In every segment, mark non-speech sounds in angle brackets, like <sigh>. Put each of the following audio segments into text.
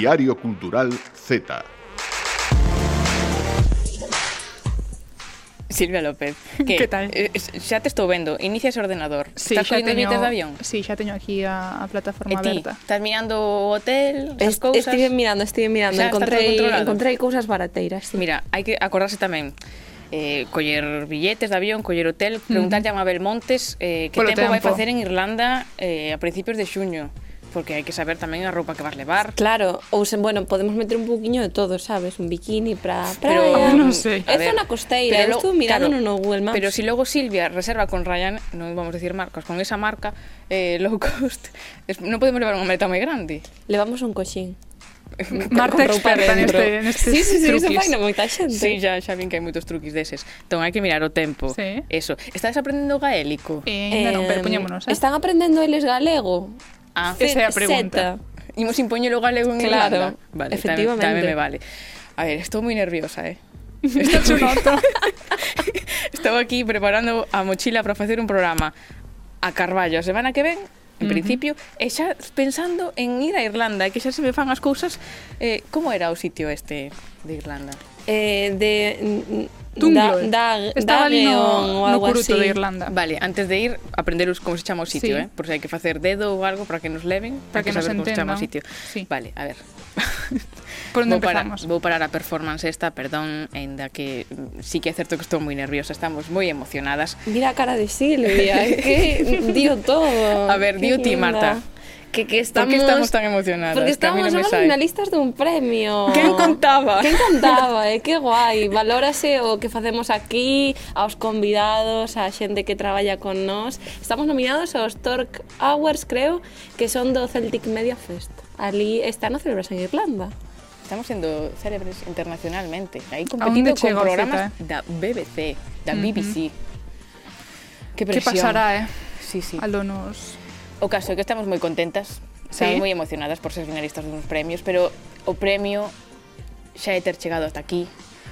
Diario Cultural Z. Silvia López, <laughs> que, que tal? Eh, xa te estou vendo, inicias ordenador. Sí, estás collendo teño, de avión? Sí, xa teño aquí a, a plataforma eh, ti, aberta. Estás mirando o hotel, as Est, cousas? Estive mirando, estive mirando, xa encontrei, encontrei cousas barateiras. Sí. Mira, hai que acordarse tamén eh, coller billetes de avión, coller hotel, preguntarlle uh mm. -huh. a Mabel Montes eh, que Polo tempo, tempo vai facer en Irlanda eh, a principios de xuño porque hai que saber tamén a roupa que vas levar. Claro, ou se, bueno, podemos meter un poquinho de todo, sabes? Un bikini para praia. Pero non sei. É zona costeira, eu estou mirando claro, no Google Maps. Pero se si logo Silvia reserva con Ryan, non vamos a decir marcas, con esa marca eh, low cost, non podemos levar unha maleta moi grande. Levamos un coxín. <laughs> Marta experta neste, neste sí, sí, sí, truquis. Sí, faina moita xente. Sí, ya, xa vin que hai moitos truquis deses. Entón, hai que mirar o tempo. Sí. Eso. Estás aprendendo gaélico? Eh, eh, non, pero poñémonos, eh? Están aprendendo eles galego? Ah, esa é a pregunta. Z. Imos impoñelo galego en claro, Irlanda. Vale, efectivamente. Tamén, tamén me vale. A ver, estou moi nerviosa, eh? <laughs> Estou noto. <laughs> estou aquí preparando a mochila para facer un programa a Carballo a semana que ven en uh -huh. principio, e xa pensando en ir a Irlanda, que xa se me fan as cousas, eh, como era o sitio este de Irlanda? Eh, de Dungloe. Da, da, Estaba ali no, no curuto así. de Irlanda. Vale, antes de ir, aprenderos como se chama o sitio, sí. eh? Por si hai que facer dedo ou algo para que nos leven, para, que, que nos entendan. Como se chama o sitio. Sí. Vale, a ver. <laughs> Por onde vou empezamos? Vou parar a performance esta, perdón, ainda que mm, sí que é certo que estou moi nerviosa, estamos moi emocionadas. Mira a cara de Silvia, que <laughs> dio todo. A ver, dio ti, Marta que, que estamos... Por que estamos tan emocionadas? Porque estamos, no somos finalistas dun premio. Quen contaba? Quen contaba, eh? Que guai. Valórase o que facemos aquí, aos convidados, a xente que traballa con nós. Estamos nominados aos Torque Awards, creo, que son do Celtic Media Fest. Ali está no celebras en Irlanda estamos sendo célebres internacionalmente. Aí competindo con programas cita, eh? da BBC, da BBC. Uh -huh. Que, que pasará, eh? Sí, sí. A lo nos O caso é que estamos moi contentas, estamos sí. moi emocionadas por ser finalistas dos premios, pero o premio xa é ter chegado hasta aquí,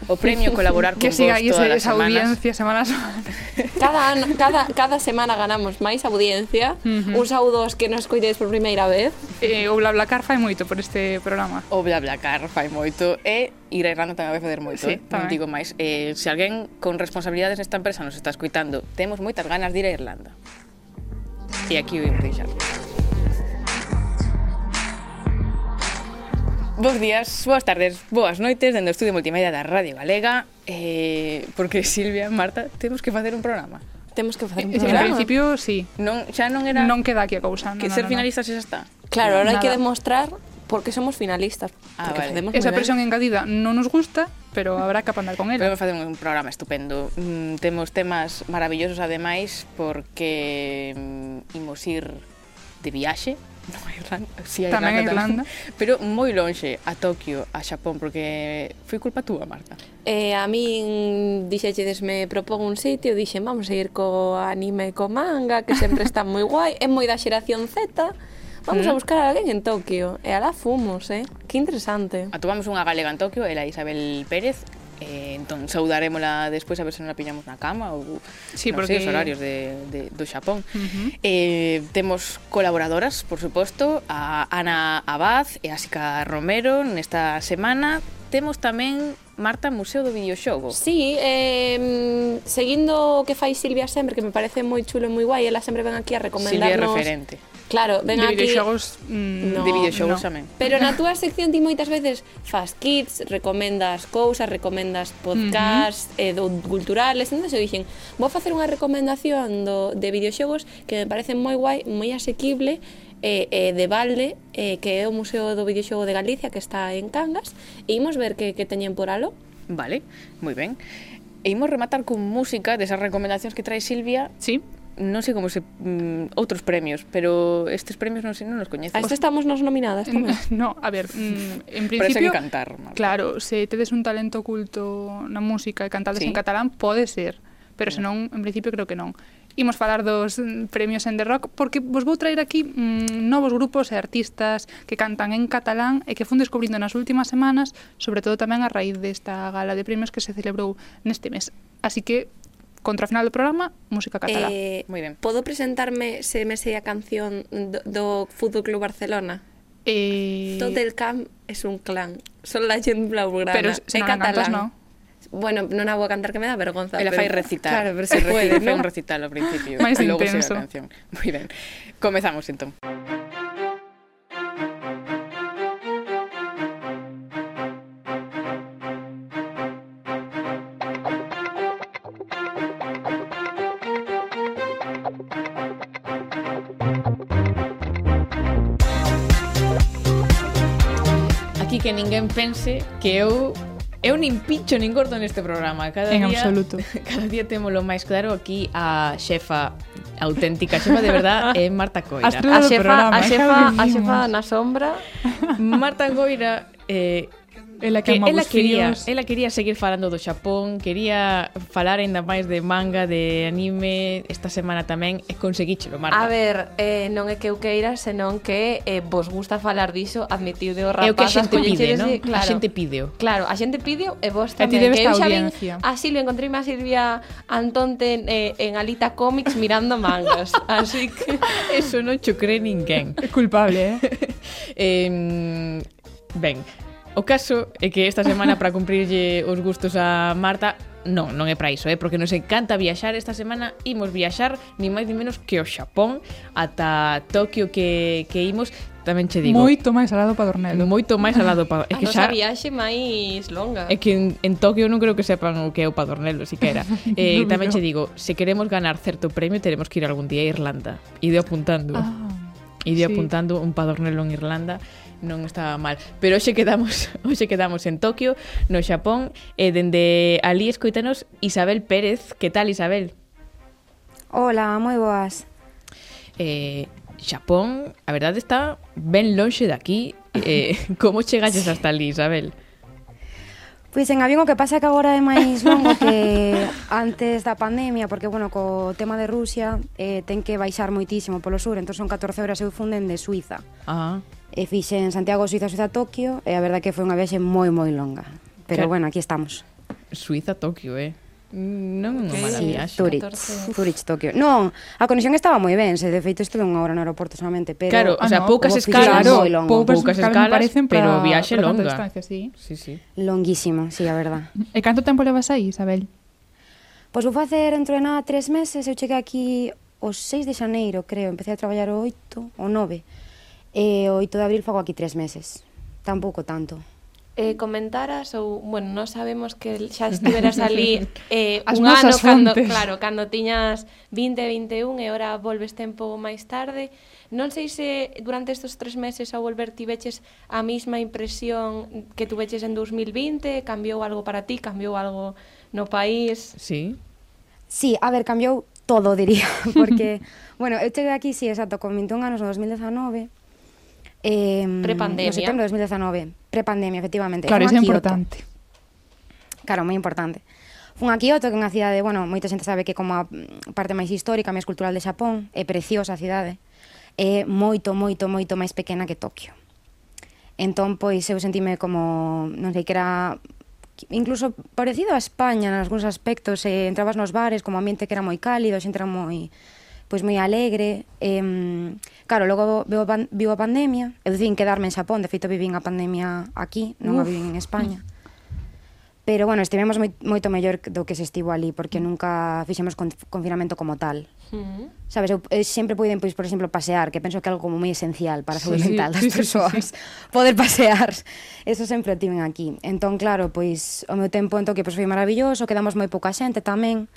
o premio colaborar <laughs> con que siga vos todas esa semanas. audiencia semana a semana. <laughs> Cada, ano, cada, cada semana ganamos máis audiencia. Uh -huh. Un saúdo aos que nos coidedes por primeira vez. Eh, o BlaBlaCar fai moito por este programa. O BlaBlaCar fai moito e ir a Irlanda tamén vai fazer moito. Sí, eh? non digo máis. Eh, se alguén con responsabilidades nesta empresa nos está escuitando, temos moitas ganas de ir a Irlanda. E aquí o їм priša. Bos días, boas tardes, boas noites dentro do Estudio Multimedia da Radio Galega. Eh, Porque Silvia, Marta, temos que facer un programa? Temos que facer un programa. En principio, sí. non, Xa non era Non queda aquí a cousa Que no, ser no, finalistas no. xa está. Claro, ahora hai que demostrar porque somos finalistas. Ah, porque vale. Esa presión engadida non nos gusta, pero habrá que aprender con ela. Podemos facer un programa estupendo. Mm, temos temas maravillosos ademais porque mm, imos ir de viaxe <laughs> no, Irlanda, sí, a tamén Irlanda, a Irlanda. Tamén. Pero moi lonxe, a Tokio, a Xapón, porque foi culpa túa, Marta. Eh, a min dixechedes me propón un sitio, dixen vamos a ir co anime e co manga, que sempre está moi guai, é moi da xeración Z, Vamos mm. a buscar a alguén en Tokio. E alá fomos, eh? Que interesante. Atopamos unha galega en Tokio, ela Isabel Pérez, eh, entón saudarémola despois a ver se non a pillamos na cama ou sí, non porque... sei, os horarios de, de, do Xapón. Uh -huh. eh, temos colaboradoras, por suposto, a Ana Abad e a Sica Romero nesta semana. Temos tamén Marta, Museo do Videoxogo. Sí, eh, seguindo o que fai Silvia sempre, que me parece moi chulo e moi guai, ela sempre ven aquí a recomendarnos... Silvia referente Claro, ven de aquí... videoxogos, mm, no, de videoxogos no. tamén. Pero na túa sección ti moitas veces fas kits, recomendas cousas, recomendas podcast, uh -huh. eh, do culturales, entón se dixen, vou facer unha recomendación do, de videoxogos que me parece moi guai, moi asequible, eh, eh, de balde, eh, que é o Museo do Videoxogo de Galicia, que está en Cangas, e imos ver que, que teñen por alo. Vale, moi ben. E imos rematar con música desas recomendacións que trae Silvia. Sí non sei como se mm, outros premios, pero estes premios non sei, non os coñezo. A este estamos nos nominadas mm, tamén. <laughs> No, a ver, mm, en principio... Parece que cantar. Marta. Claro, se tedes un talento oculto na música e cantades sí. en catalán, pode ser, pero senón, en principio, creo que non. Imos falar dos mm, premios en The Rock porque vos vou traer aquí mm, novos grupos e artistas que cantan en catalán e que fun descubrindo nas últimas semanas, sobre todo tamén a raíz desta gala de premios que se celebrou neste mes. Así que contra o final do programa, música catalá. Eh, Moi ben. Podo presentarme se me sei a canción do, do Fútbol Club Barcelona? Eh... Tot el camp es un clan. Son la gent blaugrana. Pero se non cantas, no. Bueno, non a vou cantar que me dá vergonza. Ela fai recitar. Claro, pero se <laughs> puede, ¿no? fai un recital ao principio. Máis intenso. Logo se a canción. Moi ben. Comezamos, entón. Comezamos, entón. que ninguén pense que eu Eu nin pincho nin gordo neste programa. Cada En día, absoluto. <laughs> Cada día témolo máis claro aquí a xefa a auténtica xefa de verdad é Marta Coira. A xefa, programa, a xefa, a xefa na sombra. Marta Coira eh, Ela que, que ela quería, ela quería seguir falando do Xapón, quería falar aínda máis de manga, de anime, esta semana tamén e conseguíchelo, Marta. A ver, eh, non é que eu queira, senón que eh, vos gusta falar diso, admitiude o rapaz. É o que a xente pide, non? Claro, a xente pide. Claro, a xente pide e vos tamén. E que eu xa vin a Silvia, encontríme a Silvia Antonte eh, en Alita Comics mirando mangas. <laughs> Así que... Eso non cho cree ninguén. É culpable, eh? <laughs> eh ben, O caso é que esta semana para cumprirlle os gustos a Marta Non, non é para iso, é eh? porque nos encanta viaxar Esta semana imos viaxar ni máis ni menos que o Xapón Ata Tokio que, que imos tamén che digo. Moito máis alado para Dornelo. Moito máis alado para... É que xa... A viaxe máis longa. É que en, en Tokio non creo que sepan o que é o Padornelo, siquera. <laughs> eh, no tamén che digo, se queremos ganar certo premio, teremos que ir algún día a Irlanda. Ide apuntando. Ah, Ide sí. apuntando un Padornelo en Irlanda non estaba mal. Pero hoxe quedamos, <laughs> hoxe quedamos en Tokio, no Xapón, e dende ali escoitanos Isabel Pérez. Que tal, Isabel? Hola, moi boas. Eh, Xapón, a verdade está ben lonxe daqui. Eh, <laughs> como chegaches hasta ali, Isabel? Pois en avión o que pasa é que agora é máis longo que antes da pandemia, porque, bueno, co tema de Rusia eh, ten que baixar moitísimo polo sur, entón son 14 horas eu funden de Suiza. Ah. E fixen Santiago, Suiza, Suiza, Tokio, e a verdade que foi unha viaxe moi, moi longa. Pero claro. bueno, aquí estamos. Suiza, Tokio, eh? Non é unha mala sí, Zurich, Zurich, Tokio. Non, a conexión estaba moi ben, se de feito estuve unha hora no aeroporto solamente, pero Claro, ah, o sea, no, poucas escalas, claro, poucas, poucas escalas, parecen para, pero viaxe para longa. Distancia, sí. Sí, sí. Longuísimo, sí, a verdad. <laughs> E canto tempo levas aí, Isabel? Pois vou facer dentro de nada tres meses, eu cheguei aquí os 6 de xaneiro, creo, empecé a traballar o 8 ou 9 E o 8 de abril fago aquí tres meses, tampouco tanto. Eh, comentaras ou, bueno, non sabemos que xa estiveras ali <laughs> eh, As un ano fontes. cando, claro, cando tiñas 20, 21 e ora volves tempo máis tarde. Non sei se durante estes tres meses ao volver ti veches a mesma impresión que tuveches en 2020, cambiou algo para ti, cambiou algo no país. Sí. Sí, a ver, cambiou todo, diría, <laughs> porque, bueno, eu cheguei aquí, sí, exacto, con 21 anos no 2019, eh, prepandemia. No setembro de 2019, prepandemia, efectivamente. Claro, iso é importante. Claro, moi importante. Fun a Kioto, que é unha cidade, bueno, moita xente sabe que como a mm, parte máis histórica, máis cultural de Xapón, é preciosa a cidade, é moito, moito, moito máis pequena que Tokio. Entón, pois, eu sentime como, non sei, que era incluso parecido a España en algúns aspectos, eh, entrabas nos bares como ambiente que era moi cálido, a xente era moi pois moi alegre. Eh, claro, logo veo, pan, vivo a pandemia, eu decín quedarme en Xapón, de feito vivín a pandemia aquí, non Uf. a vivín en España. Pero, bueno, estivemos moi, moito mellor do que se estivo ali, porque nunca fixemos con, confinamento como tal. Uh -huh. Sabes, eu, eu sempre puiden, pois, por exemplo, pasear, que penso que é algo como moi esencial para a saúde sí, mental das sí, <laughs> persoas, sí, sí. poder pasear. Eso sempre o tiven aquí. Entón, claro, pois, o meu tempo entón que pois, foi maravilloso, quedamos moi pouca xente tamén,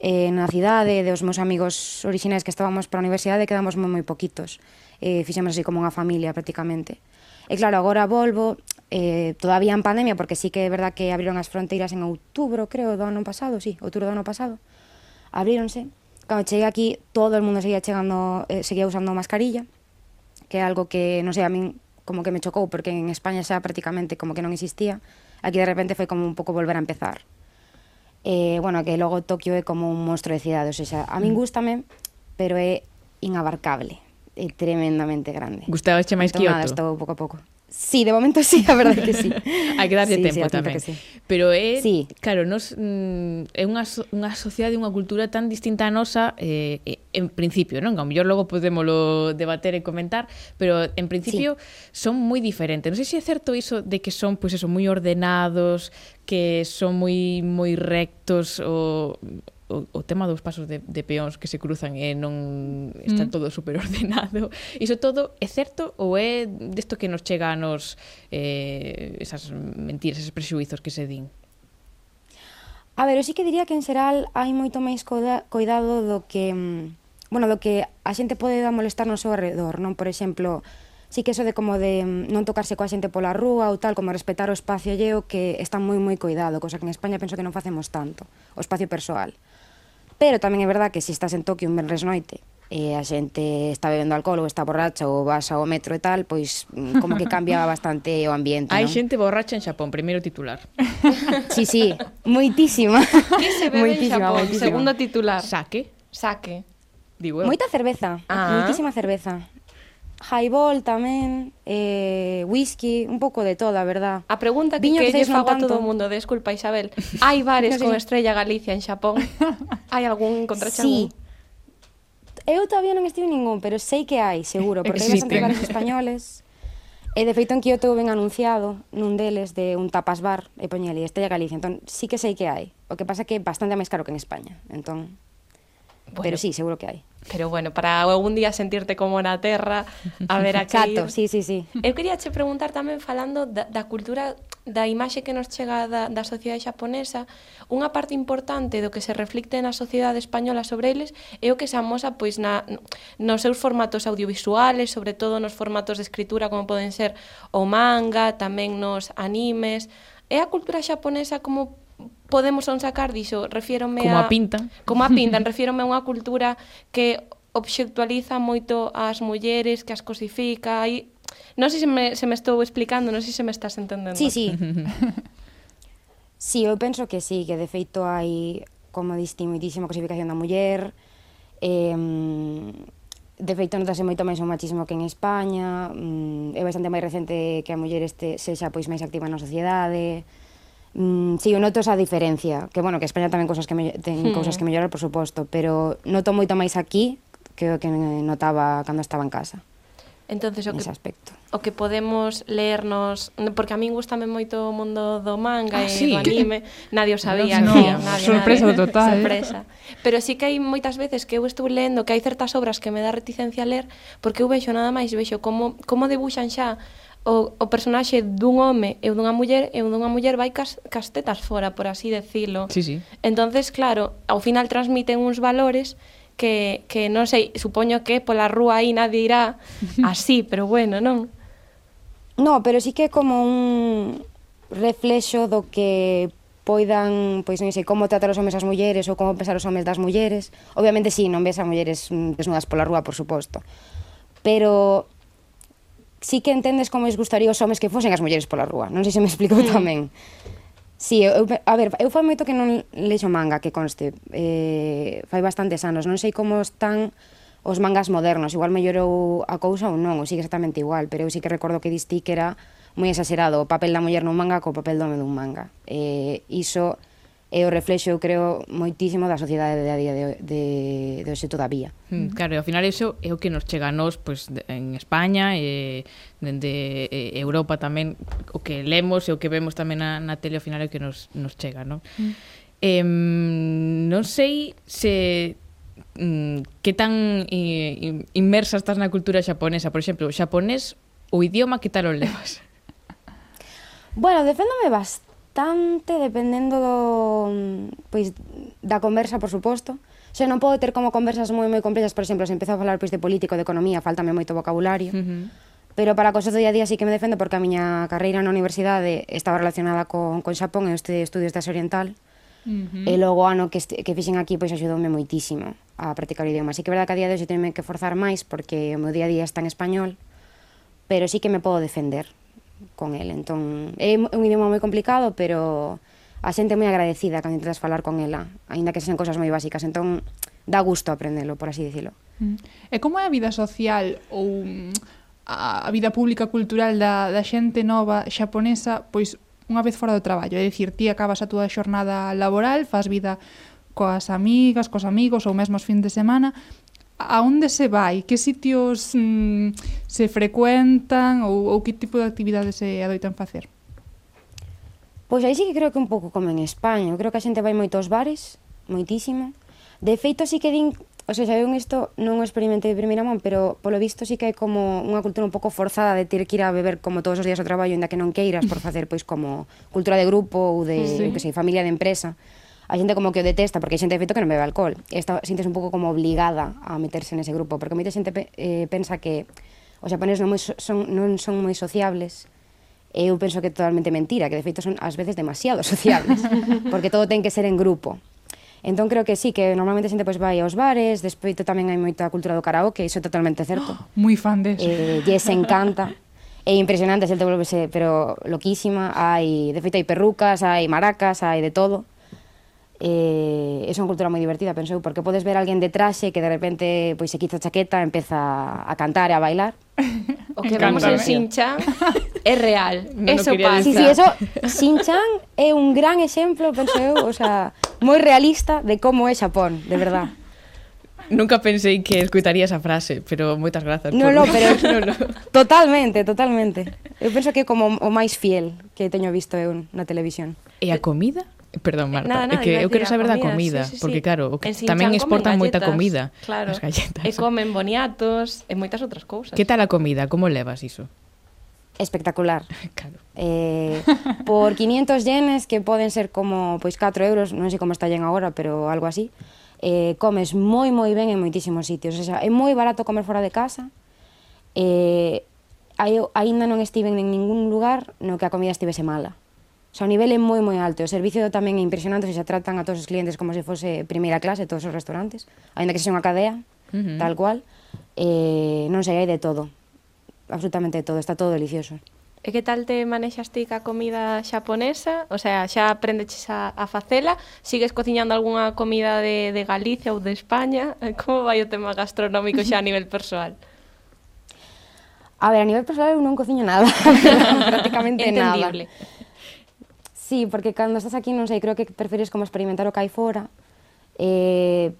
eh, na cidade, dos meus amigos orixinais que estábamos para a universidade, quedamos moi moi poquitos. Eh, fixemos así como unha familia prácticamente. E claro, agora volvo, eh, todavía en pandemia, porque sí que é verdad que abriron as fronteiras en outubro, creo, do ano pasado, sí, outubro do ano pasado. Abríronse. Cando cheguei aquí, todo o mundo seguía chegando, eh, seguía usando mascarilla, que é algo que, non sei, a min como que me chocou, porque en España xa prácticamente como que non existía. Aquí de repente foi como un pouco volver a empezar eh, bueno, que logo Tokio é como un monstro de cidade, ou seja, a min mm. gustame, pero é inabarcable, é tremendamente grande. Gustaba máis Entón, nada, Kioto? estou pouco a pouco. Sí, de momento sí, a verdade que sí. <laughs> Hai que darlle sí, tempo sí, tamén. Sí. Pero é, sí. claro, nos mm, é unha unha sociedade, unha cultura tan distinta a nosa eh, en principio, non? Ao mellor logo podémolo debater e comentar, pero en principio sí. son moi diferentes. Non sei se é certo iso de que son pois pues, eso moi ordenados, que son moi moi rectos o o, o tema dos pasos de, de peóns que se cruzan e non está mm. todo superordenado. <laughs> Iso todo é certo ou é desto que nos chega a nos eh, esas mentiras, esos prexuizos que se din? A ver, eu sí que diría que en xeral hai moito máis coida, coidado do que mm, bueno, do que a xente pode molestar no seu alrededor, non? Por exemplo, sí que eso de como de mm, non tocarse coa xente pola rúa ou tal, como respetar o espacio alleo que está moi moi coidado, cosa que en España penso que non facemos tanto, o espacio persoal. Uh Pero tamén é verdad que se estás en Tokio un venres noite e a xente está bebendo alcohol ou está borracha ou vas ao metro e tal, pois mm, como que cambia <laughs> bastante o ambiente, Hai ¿no? xente borracha en Xapón, primeiro titular. <laughs> sí, sí, moitísima. Que se bebe moitísima, en Xapón? Moitísima. Segundo titular. Saque. Saque. Digo eu. Moita cerveza, ah. moitísima cerveza highball tamén, eh, whisky, un pouco de todo, a verdad. A pregunta que, Viño que, que lle fago a todo o mundo, desculpa Isabel, hai bares <laughs> no, sí. con estrella Galicia en Xapón? <laughs> hai algún contra Sí. Algún? Eu todavía non estive ningún, pero sei que hai, seguro, porque hai bastante bares españoles. E de feito en Kioto ben anunciado nun deles de un tapas bar e poñeli Estrella Galicia. Entón, sí que sei que hai. O que pasa que é bastante máis caro que en España. Entón, Bueno, pero sí, seguro que hai. Pero bueno, para algún día sentirte como na terra, a ver a <laughs> que Chato, ir. sí, sí, sí. Eu quería che preguntar tamén falando da, da cultura da imaxe que nos chega da, da sociedade xaponesa, unha parte importante do que se reflicte na sociedade española sobre eles é o que se amosa pois na, nos seus formatos audiovisuales, sobre todo nos formatos de escritura como poden ser o manga, tamén nos animes. É a cultura xaponesa como podemos sacar dixo, refiérome como a, a pinta. Como a pintan, <laughs> refiérome a unha cultura que obxectualiza moito as mulleres, que as cosifica, e non sei se me, se me estou explicando, non sei se me estás entendendo. Sí, sí. <laughs> sí, eu penso que sí, que de feito hai como distinguidísima cosificación da muller, eh, de feito notase moito máis o machismo que en España, mm, é bastante máis recente que a muller este sexa pois máis activa na sociedade, Mm, sí, eu noto esa diferencia, que bueno, que España tamén cousas que me, ten hmm. cousas que mellorar, por suposto, pero noto moito máis aquí que o que notaba cando estaba en casa. Entonces, o que, aspecto. o que podemos leernos, porque a min gustame moito o mundo do manga ah, e sí, do anime, nadie o sabía, no, que, no, nadie, sorpresa nadie, total. ¿eh? Sorpresa. Eh? Pero sí que hai moitas veces que eu estou lendo que hai certas obras que me dá reticencia a ler porque eu vexo nada máis, vexo como como debuxan xa o, o personaxe dun home e dunha muller e dunha muller vai cas, cas tetas fora, por así decirlo. Sí, sí. Entonces, claro, ao final transmiten uns valores que, que non sei, supoño que pola rúa aí nadie irá <laughs> así, pero bueno, non? No, pero sí que é como un reflexo do que poidan, pois non sei, como tratar os homes as mulleres ou como pensar os homes das mulleres. Obviamente sí, non ves a mulleres desnudas pola rúa, por suposto. Pero sí que entendes como les gustaría os homes que fosen as mulleres pola rúa. Non sei se me explico mm. tamén. Sí, eu, a ver, eu fai moito que non leixo manga, que conste. Eh, fai bastantes anos. Non sei como están os mangas modernos. Igual mellorou a cousa ou non, ou sigue exactamente igual. Pero eu sí que recordo que distí que era moi exagerado o papel da muller nun manga co papel do home dun manga. Eh, iso é o reflexo, eu creo, moitísimo da sociedade de a día de, de, de hoxe todavía. Mm, claro, ao final iso é o que nos chega a nós pois, pues, en España, e dende de Europa tamén, o que lemos e o que vemos tamén na, na tele, ao final é o que nos, nos chega, non? Mm. Eh, non sei se mm, que tan eh, inmersa estás na cultura xaponesa, por exemplo, o xaponés, o idioma que tal o levas? <laughs> Bueno, deféndome bastante bastante dependendo do, pois, da conversa, por suposto. Se non podo ter como conversas moi moi complexas, por exemplo, se empezo a falar pois de político, de economía, faltame moito vocabulario. Uh -huh pero para cosas do día a día sí que me defendo porque a miña carreira na universidade estaba relacionada con, con Xapón e este estudios de Asia Oriental uh -huh. e logo ano que, este, que fixen aquí pois axudoume moitísimo a practicar o idioma así que é verdade que a día de hoxe tenme que forzar máis porque o meu día a día está en español pero sí que me podo defender con el. Entón, é un idioma moi complicado, pero a xente é moi agradecida cando intentas falar con ela, aínda que sexan cousas moi básicas. Entón, dá gusto aprendelo, por así dicilo. E mm. como é a vida social ou mm, a vida pública cultural da, da xente nova xaponesa, pois unha vez fora do traballo, é dicir, ti acabas a túa xornada laboral, fas vida coas amigas, cos amigos ou mesmo os fins de semana, a onde se vai? Que sitios mm, se frecuentan ou, ou que tipo de actividades se adoitan facer? Pois aí sí que creo que un pouco como en España. Eu creo que a xente vai moitos bares, moitísimo. De feito, sí que din... O sea, xa eu isto non o experimentei de primeira man, pero polo visto sí que hai como unha cultura un pouco forzada de ter que ir a beber como todos os días ao traballo, ainda que non queiras, por facer pois como cultura de grupo ou de, sí. que sei, familia de empresa a xente como que o detesta, porque hai xente de feito que non bebe alcohol. Esta sintes un pouco como obligada a meterse nese grupo, porque moita xente pe, eh, pensa que os japoneses non, moi, son, non son moi sociables, e eu penso que é totalmente mentira, que de feito son ás veces demasiado <laughs> sociables, porque todo ten que ser en grupo. Entón creo que sí, que normalmente a xente pois vai aos bares, despois tamén hai moita cultura do karaoke, iso é totalmente certo. Oh, <gasps> moi fan des. Eh, lles encanta. É impresionante, xente volvese, pero loquísima, hai, de feito hai perrucas, hai maracas, hai de todo eh, é unha cultura moi divertida, pensou, porque podes ver alguén de traxe que de repente pois se quita a chaqueta, empeza a cantar e a bailar. O que vemos en Sinchan é real, no eso pasa. Sí, sí, eso, Sinchan é un gran exemplo, penso eu, o sea, moi realista de como é Xapón, de verdad. Nunca pensei que escutaría esa frase, pero moitas grazas. No, por... no, <laughs> pero <laughs> no, no. totalmente, totalmente. Eu penso que é como o máis fiel que teño visto eu na televisión. E a comida? Perdón, eh, Marta, nada, nada, é que eu quero saber comida, da comida, sí, sí, porque claro, o que tamén exportan moita comida, claro, as galletas. E comen boniatos e moitas outras cousas. Que tal a comida? Como levas iso? espectacular. <laughs> Claro. Eh, por 500 yenes, que poden ser como pois 4 euros, non sei como está yen agora, pero algo así, eh, comes moi moi ben en moitísimos sitios. O sea, é moi barato comer fora de casa, eh, eu aínda non estiven en ningún lugar no que a comida estivese mala sea, o nivel é moi moi alto, o servicio tamén é impresionante, se xa tratan a todos os clientes como se fose primeira clase, todos os restaurantes, aínda que sexa unha cadea, uh -huh. tal cual, eh, non sei, hai de todo, absolutamente de todo, está todo delicioso. E que tal te manexas ti ca comida xaponesa? O sea, xa aprendeches a, a facela? Sigues cociñando algunha comida de, de Galicia ou de España? <laughs> Como vai o tema gastronómico xa a nivel persoal? A ver, a nivel persoal eu non cociño nada, <laughs> prácticamente nada. Entendible. Sí, porque cando estás aquí, non sei, creo que preferes como experimentar o que hai fora. Eh,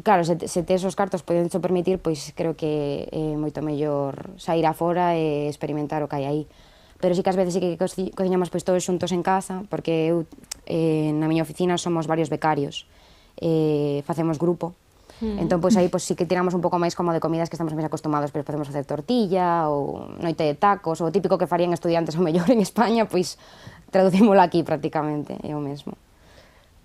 claro, se, se tes os cartos poden xo permitir, pois creo que é eh, moito mellor sair afora e experimentar o que hai aí. Pero sí que ás veces sí que cociñamos pois todos xuntos en casa, porque eu eh, na miña oficina somos varios becarios, eh, facemos grupo, Mm. Entón, pois aí pois, sí que tiramos un pouco máis como de comidas que estamos máis acostumados, pero podemos facer tortilla ou noite de tacos, ou o típico que farían estudiantes o mellor en España, pois traducímolo aquí prácticamente, é o mesmo.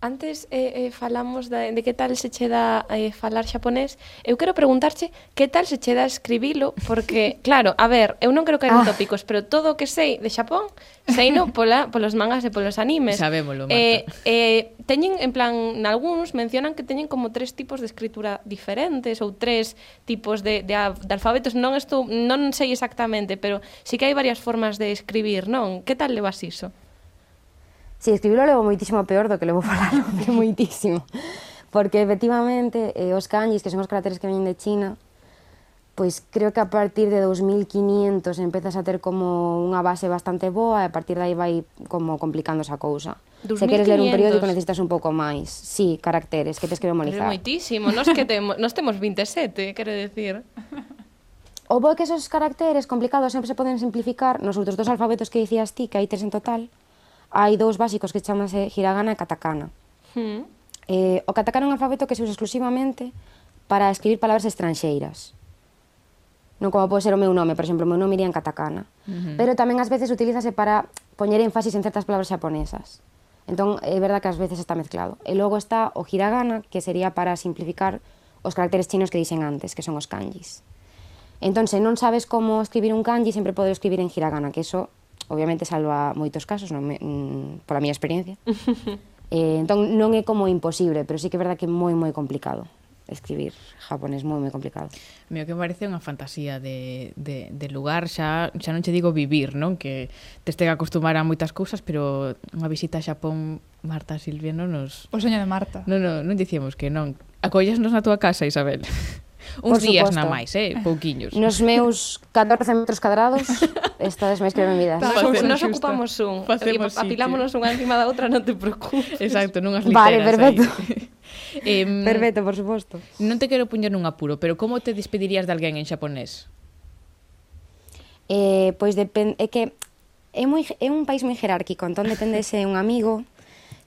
Antes eh, eh, falamos de, de que tal se che dá eh, falar xaponés. Eu quero preguntarche que tal se che dá escribilo, porque, <laughs> claro, a ver, eu non quero caer en ah. tópicos, pero todo o que sei de Xapón, sei no pola, polos mangas e polos animes. Sabémolo, eh, Marta. Eh, eh, teñen, en plan, nalgúns mencionan que teñen como tres tipos de escritura diferentes ou tres tipos de, de, de alfabetos. Non, estou, non sei exactamente, pero sí que hai varias formas de escribir, non? Que tal levas iso? si escribilo levo moitísimo peor do que levo <laughs> falalo, pero moitísimo. Porque efectivamente eh, os kanjis, que son os caracteres que veñen de China, pois creo que a partir de 2500 empezas a ter como unha base bastante boa e a partir de aí vai como complicándose a cousa. 2500. Se queres ler un periódico necesitas un pouco máis. Sí, caracteres, que tes que memorizar. Pero moitísimo, nos que temos, <laughs> nos temos 27, quero decir. O bo que esos caracteres complicados sempre se poden simplificar nos outros dos alfabetos que dicías ti, que hai tres en total, hai dous básicos que chamase hiragana e katakana. Hmm. Eh, o katakana é un alfabeto que se usa exclusivamente para escribir palabras estranxeiras. Non como pode ser o meu nome, por exemplo, o meu nome iría en katakana. Uh -huh. Pero tamén ás veces utilízase para poñer énfasis en certas palabras xaponesas. Entón, é verdad que ás veces está mezclado. E logo está o hiragana, que sería para simplificar os caracteres chinos que dixen antes, que son os kanjis. Entón, se non sabes como escribir un kanji, sempre podes escribir en hiragana, que eso obviamente salva moitos casos, non me, mm, pola miña experiencia. <laughs> eh, entón non é como imposible, pero sí que é verdad que é moi moi complicado escribir japonés moi moi complicado. Meo que me parece unha fantasía de, de, de lugar, xa, xa non che digo vivir, non? Que te este acostumar a moitas cousas, pero unha visita a Xapón, Marta Silvia, non nos... O soño de Marta. Non, non, non dicíamos que non. Acollasnos na túa casa, Isabel. <laughs> Uns días na máis, eh? Pouquiños. Nos meus 14 metros cadrados, <laughs> estades máis que benvidas. vida. nos ocupamos un. Facemos eh, apilámonos unha encima da outra, non te preocupes. Exacto, nunhas literas Vale, perfecto. <laughs> Aí. eh, perfecto, por suposto. Non te quero puñer nun apuro, pero como te despedirías de alguén en xaponés? Eh, pois depende, é que é moi é un país moi jerárquico, entón depende se é un amigo,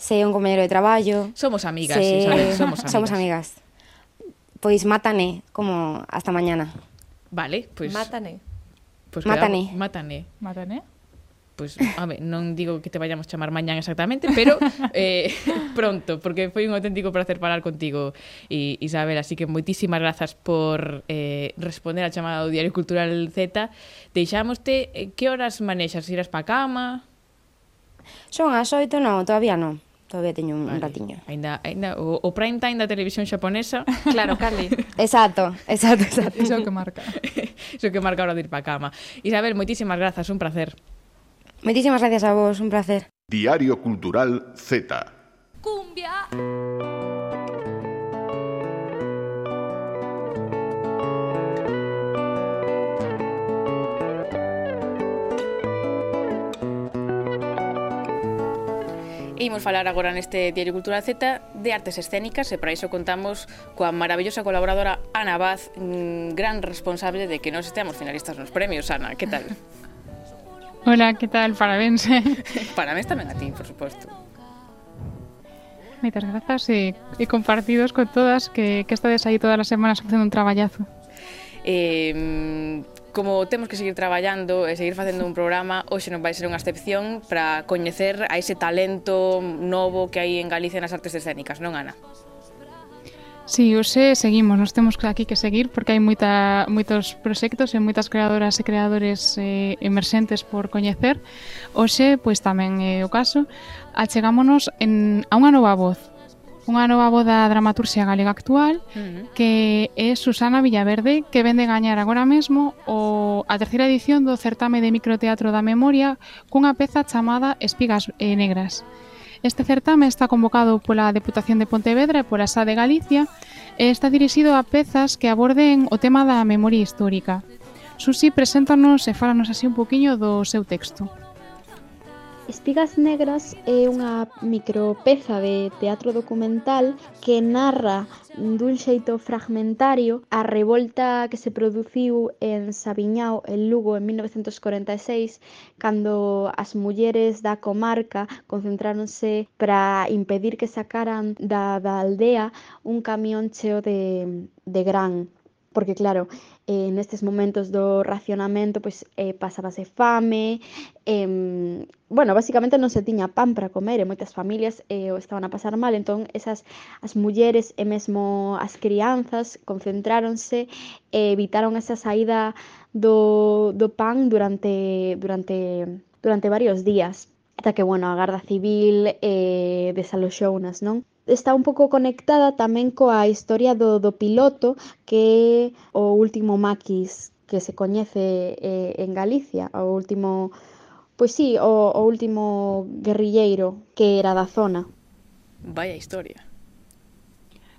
se é un compañero de traballo. Somos amigas, se... sabes, <laughs> somos amigas. Somos amigas. Pois mátane, como hasta mañana. Vale, pois... Mátane. Pois mátane. Quedamos, mátane. Mátane. Pois, a ver, non digo que te vayamos chamar mañán exactamente, pero <laughs> eh, <laughs> pronto, porque foi un auténtico placer falar contigo, e, Isabel. Así que moitísimas grazas por eh, responder a chamada do Diario Cultural Z. Deixámoste, eh, que horas manexas? Irás pa cama? Son as oito, non, todavía non. Todavía teño un vale. ratiño. Ainda, ainda, o, o prime time da televisión xaponesa. <laughs> Claro, cali. <laughs> exacto, exacto, exacto. Iso que marca. <laughs> Iso que marca hora de ir pa cama. Isabel, moitísimas grazas, un placer. Moitísimas gracias a vos, un placer. Diario Cultural Z. Cumbia. Imos falar agora neste Diario Cultura Z de artes escénicas e para iso contamos coa maravillosa colaboradora Ana Vaz, mm, gran responsable de que nos esteamos finalistas nos premios. Ana, que tal? <laughs> Hola, que tal? Parabéns. Eh. <laughs> Parabéns tamén a ti, por suposto. Moitas grazas e, e compartidos con todas que, que estades aí todas as semanas facendo un traballazo. Eh, como temos que seguir traballando e seguir facendo un programa, hoxe non vai ser unha excepción para coñecer a ese talento novo que hai en Galicia nas artes escénicas, non, Ana? Sí, hoxe seguimos, nos temos aquí que seguir porque hai moita, moitos proxectos e moitas creadoras e creadores eh, emerxentes por coñecer. Hoxe, pois tamén é eh, o caso, achegámonos en, a unha nova voz, unha nova voz da dramaturxia galega actual uh -huh. que é Susana Villaverde que vende gañar agora mesmo o a terceira edición do certame de microteatro da memoria cunha peza chamada Espigas eh, Negras. Este certame está convocado pola Deputación de Pontevedra e pola SA de Galicia e está dirixido a pezas que aborden o tema da memoria histórica. Susi, preséntanos e fálanos así un poquinho do seu texto. Espigas Negras é unha micropeza de teatro documental que narra dun xeito fragmentario a revolta que se produciu en Sabiñao, en Lugo, en 1946, cando as mulleres da comarca concentráronse para impedir que sacaran da, da aldea un camión cheo de, de gran. Porque claro, eh, nestes momentos do racionamento pois eh, pasábase fame, eh, bueno, basicamente non se tiña pan para comer e moitas familias eh, o estaban a pasar mal, entón esas as mulleres e eh, mesmo as crianzas concentráronse e evitaron esa saída do, do pan durante durante durante varios días ata que, bueno, a Garda Civil eh, desaloxounas, non? está un pouco conectada tamén coa historia do, do piloto que é o último maquis que se coñece eh, en Galicia, o último pois sí, o, o último guerrilleiro que era da zona. Vaya historia.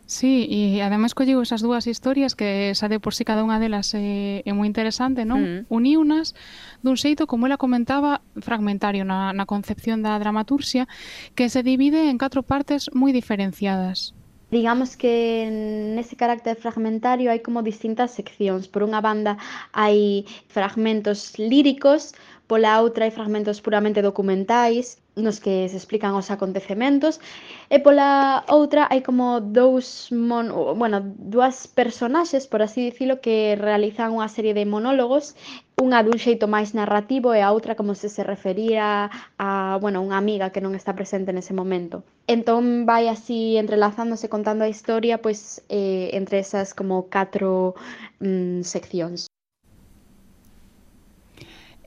Sí, e ademais colliu esas dúas historias que xa de por si sí cada unha delas é, é moi interesante, non? Mm. Uniunas dun xeito, como ela comentaba, fragmentario na, na concepción da dramaturxia, que se divide en catro partes moi diferenciadas. Digamos que nese carácter fragmentario hai como distintas seccións. Por unha banda hai fragmentos líricos, Pola outra, hai fragmentos puramente documentais nos que se explican os acontecementos e pola outra hai como dous mon, bueno, dúas personaxes, por así dicilo, que realizan unha serie de monólogos unha dun xeito máis narrativo e a outra como se se refería a, bueno, unha amiga que non está presente nese momento. Entón vai así entrelazándose contando a historia pois eh, entre esas como catro mm, seccións.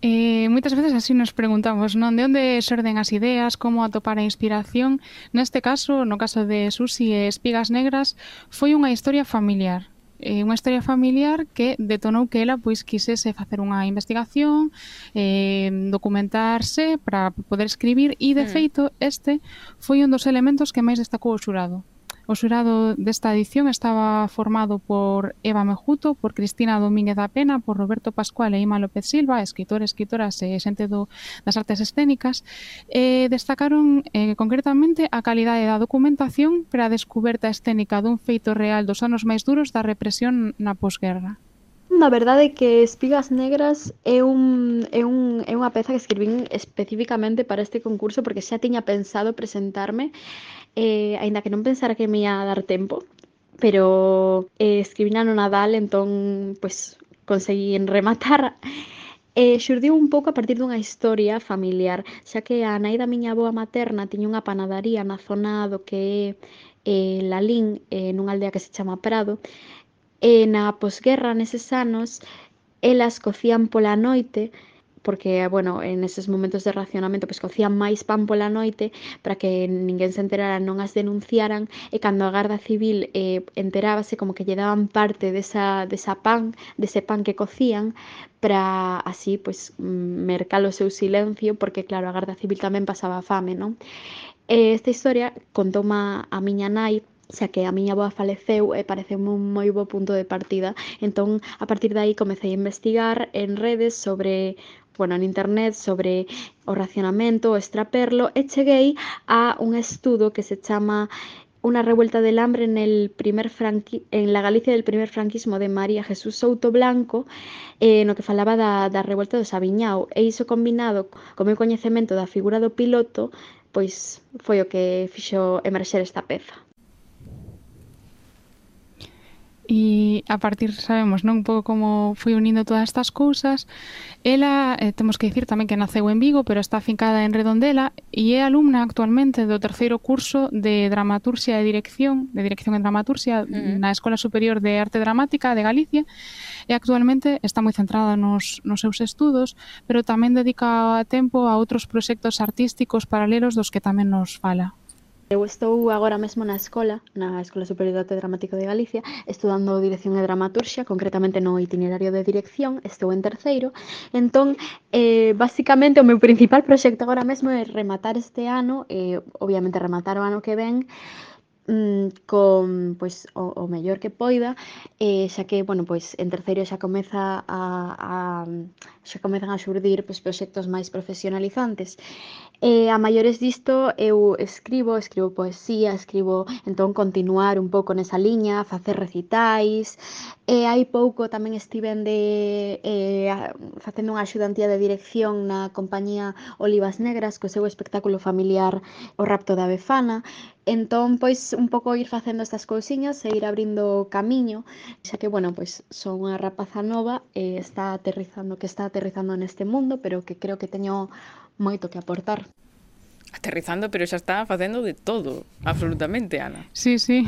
Eh, moitas veces así nos preguntamos, non? De onde xorden as ideas, como atopar a inspiración? Neste caso, no caso de Susi e Espigas Negras, foi unha historia familiar. Eh, unha historia familiar que detonou que ela pois quisese facer unha investigación, eh, documentarse para poder escribir e, de mm. feito, este foi un dos elementos que máis destacou o xurado O xurado desta edición estaba formado por Eva Mejuto, por Cristina Domínguez da Pena, por Roberto Pascual e Ima López Silva, escritores, escritoras e xente do, das artes escénicas, e destacaron eh, concretamente a calidade da documentación para a descuberta escénica dun feito real dos anos máis duros da represión na posguerra. Na verdade que Espigas Negras é un, é, un, é unha peza que escribín especificamente para este concurso porque xa tiña pensado presentarme eh, aínda que non pensara que me ia dar tempo, pero eh, escribina no Nadal, entón, pois, pues, conseguí rematar. <laughs> Eh, xurdiu un pouco a partir dunha historia familiar, xa que a nai da miña aboa materna tiña unha panadaría na zona do que é eh, Lalín, eh, nunha aldea que se chama Prado, e na posguerra neses anos elas cocían pola noite porque, bueno, en eses momentos de racionamento, pois cocían máis pan pola noite para que ninguén se enterara, non as denunciaran, e cando a Garda Civil eh, enterábase como que lle daban parte desa, desa pan, dese pan que cocían, para así, pois, mercar o seu silencio, porque, claro, a Garda Civil tamén pasaba fame, non? E esta historia contou a miña nai, xa que a miña boa faleceu e pareceu un moi bo punto de partida. Entón, a partir de aí comecei a investigar en redes sobre bueno, en internet sobre o racionamento, o extraperlo, e cheguei a un estudo que se chama Una revuelta del hambre en, el primer franqui en la Galicia del primer franquismo de María Jesús Souto Blanco, eh, no que falaba da, da revuelta do Sabiñao, e iso combinado co meu coñecemento da figura do piloto, pois foi o que fixo emerxer esta peza e a partir, sabemos, non un pouco como foi unindo todas estas cousas. Ela, eh, temos que dicir tamén que naceu en Vigo, pero está fincada en Redondela e é alumna actualmente do terceiro curso de Dramaturxia e Dirección, de Dirección en Dramaturxia uh -huh. na Escola Superior de Arte Dramática de Galicia e actualmente está moi centrada nos, nos seus estudos, pero tamén dedica tempo a outros proxectos artísticos paralelos dos que tamén nos fala. Eu estou agora mesmo na escola, na Escola Superior de Arte Dramático de Galicia, estudando Dirección e Dramaturxia, concretamente no itinerario de dirección, estou en terceiro. Entón, eh, basicamente, o meu principal proxecto agora mesmo é rematar este ano, eh, obviamente rematar o ano que ven, mm, con pois o, o mellor que poida, eh, xa que, bueno, pois en terceiro xa comeza a, a xa comezan a xurdir pois, proxectos máis profesionalizantes. E a maiores disto eu escribo, escribo poesía, escribo entón continuar un pouco nesa liña, facer recitais. E hai pouco tamén estiven de eh, facendo unha axudantía de dirección na compañía Olivas Negras co seu espectáculo familiar O rapto da Befana. Entón, pois, un pouco ir facendo estas cousiñas e ir abrindo camiño, xa que, bueno, pois, son unha rapaza nova e está aterrizando, que está aterrizando neste mundo, pero que creo que teño moito que aportar. Aterrizando, pero xa está facendo de todo, absolutamente, Ana. Sí, sí.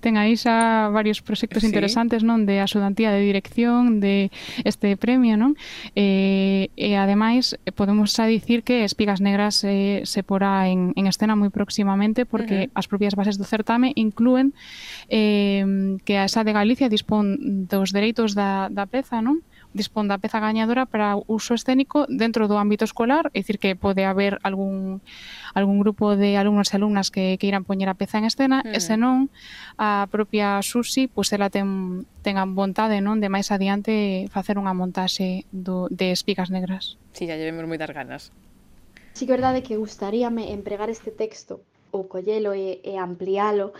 Ten aí xa varios proxectos sí. interesantes, non? De axudantía de dirección, de este premio, non? Eh, e ademais, eh, podemos xa dicir que Espigas Negras eh, se porá en, en escena moi próximamente porque uh -huh. as propias bases do certame incluen eh, que a esa de Galicia dispón dos dereitos da, da peza, non? Uh dispón da peza gañadora para uso escénico dentro do ámbito escolar, é dicir que pode haber algún algún grupo de alumnos e alumnas que que irán poñer a peza en escena, mm. e senón a propia Susi, pois ela ten ten a vontade, non, de máis adiante facer unha montaxe do de espigas negras. Si, sí, ya llevemos moitas ganas. Si sí, que verdade que gustaríame empregar este texto ou collelo e, e ampliálo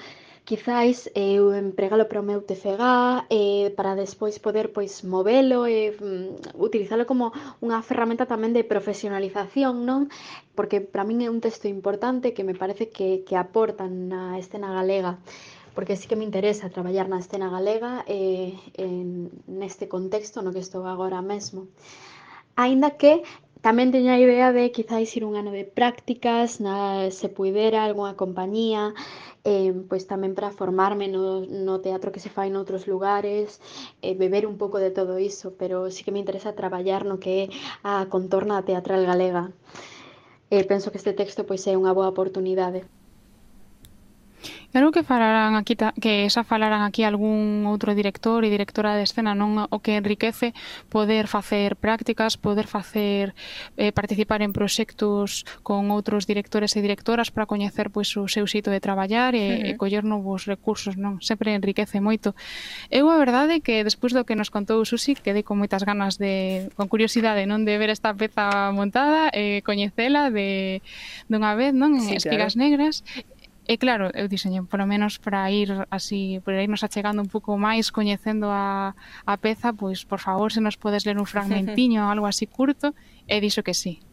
quizáis eu empregalo para o meu TCG eh, para despois poder pois movelo e eh, utilizalo como unha ferramenta tamén de profesionalización, non? Porque para min é un texto importante que me parece que, que aportan na escena galega porque sí que me interesa traballar na escena galega eh, en, neste contexto no que estou agora mesmo. Ainda que Tamén teño a idea de quizáis ir un ano de prácticas, na, se puidera algunha compañía, eh, pois tamén para formarme no, no teatro que se fai noutros lugares, eh, beber un pouco de todo iso, pero sí que me interesa traballar no que é a contorna teatral galega. Eh, penso que este texto pois é unha boa oportunidade. Pero que falaran aquí que xa falaran aquí algún outro director e directora de escena, non o que enriquece poder facer prácticas, poder facer eh, participar en proxectos con outros directores e directoras para coñecer pois o seu sito de traballar e, uh -huh. e coller novos recursos, non? Sempre enriquece moito. Eu a verdade que despois do que nos contou Susi, quedei con moitas ganas de con curiosidade, non de ver esta peza montada e eh, coñecela de dunha vez, non? En sí, Espigas claro. Negras E claro, eu diseñei polo menos para ir así, para irnos achegando un pouco máis coñecendo a, a peza, pois por favor, se nos podes ler un fragmentiño ou <laughs> algo así curto, e dixo que sí.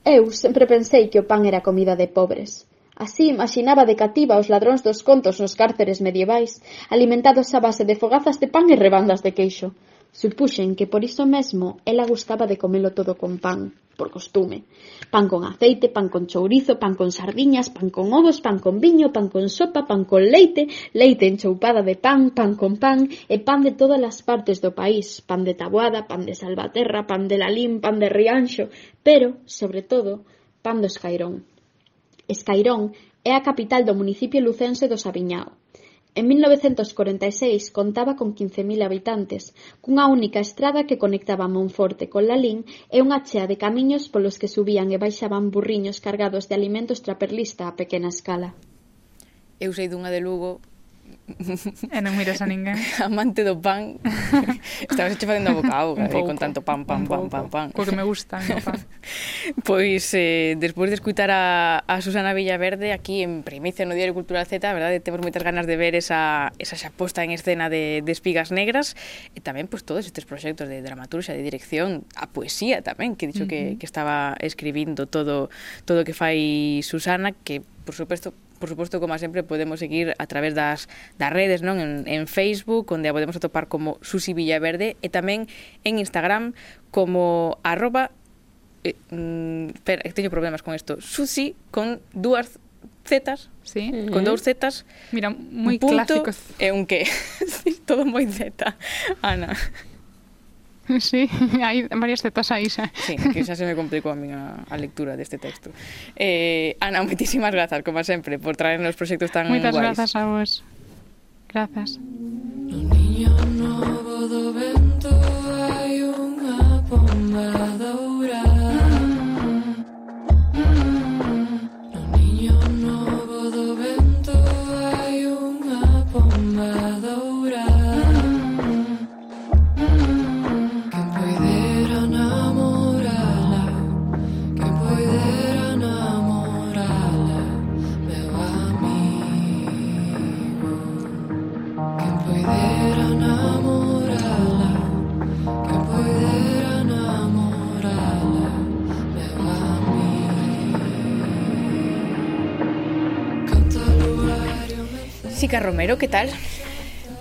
Eu sempre pensei que o pan era comida de pobres. Así imaginaba de cativa os ladróns dos contos nos cárceres medievais, alimentados a base de fogazas de pan e rebandas de queixo. Supuxen que por iso mesmo ela gustaba de comelo todo con pan por costume. Pan con aceite, pan con chourizo, pan con sardiñas, pan con ovos, pan con viño, pan con sopa, pan con leite, leite enchoupada de pan, pan con pan, e pan de todas as partes do país, pan de Taboada, pan de Salvaterra, pan de Lalín, pan de Rianxo, pero, sobre todo, pan do Escairón. Escairón é a capital do municipio lucense do Sabiñao. En 1946 contaba con 15.000 habitantes, cunha única estrada que conectaba Monforte con Lalín e unha chea de camiños polos que subían e baixaban burriños cargados de alimentos traperlista a pequena escala. Eu sei dunha de Lugo E non miras a ninguén. <laughs> Amante do pan. <laughs> Estabas hecho facendo a boca auga, eh, con tanto pan, pan, pan, pan, pan. Co que me gusta, no pan. <laughs> pois, eh, despois de escutar a, a Susana Villaverde aquí en Primicia no Diario Cultural Z, a verdade, temos moitas ganas de ver esa, esa xa posta en escena de, de Espigas Negras e tamén pois, todos estes proxectos de dramaturxa, de dirección, a poesía tamén, que dixo uh -huh. que, que estaba escribindo todo todo o que fai Susana, que, por suposto, por suposto, como sempre, podemos seguir a través das, das redes, non? En, en Facebook, onde a podemos atopar como Susi Villaverde, e tamén en Instagram como arroba eh, mm, teño problemas con isto. Susi con dúas zetas, sí. Con dous zetas. Mira, moi clásicos. E un que. <laughs> sí, todo moi zeta, Ana. <laughs> Sí, hai varias tetas aí xa. Sí, que xa se me complicou a miña a lectura deste texto. Eh, Ana, moitísimas grazas, como sempre, por traernos proxectos tan Moitas guais. Moitas grazas a vos. Grazas. No niño novo do vento hai unha pomba do Jessica Romero, ¿qué tal?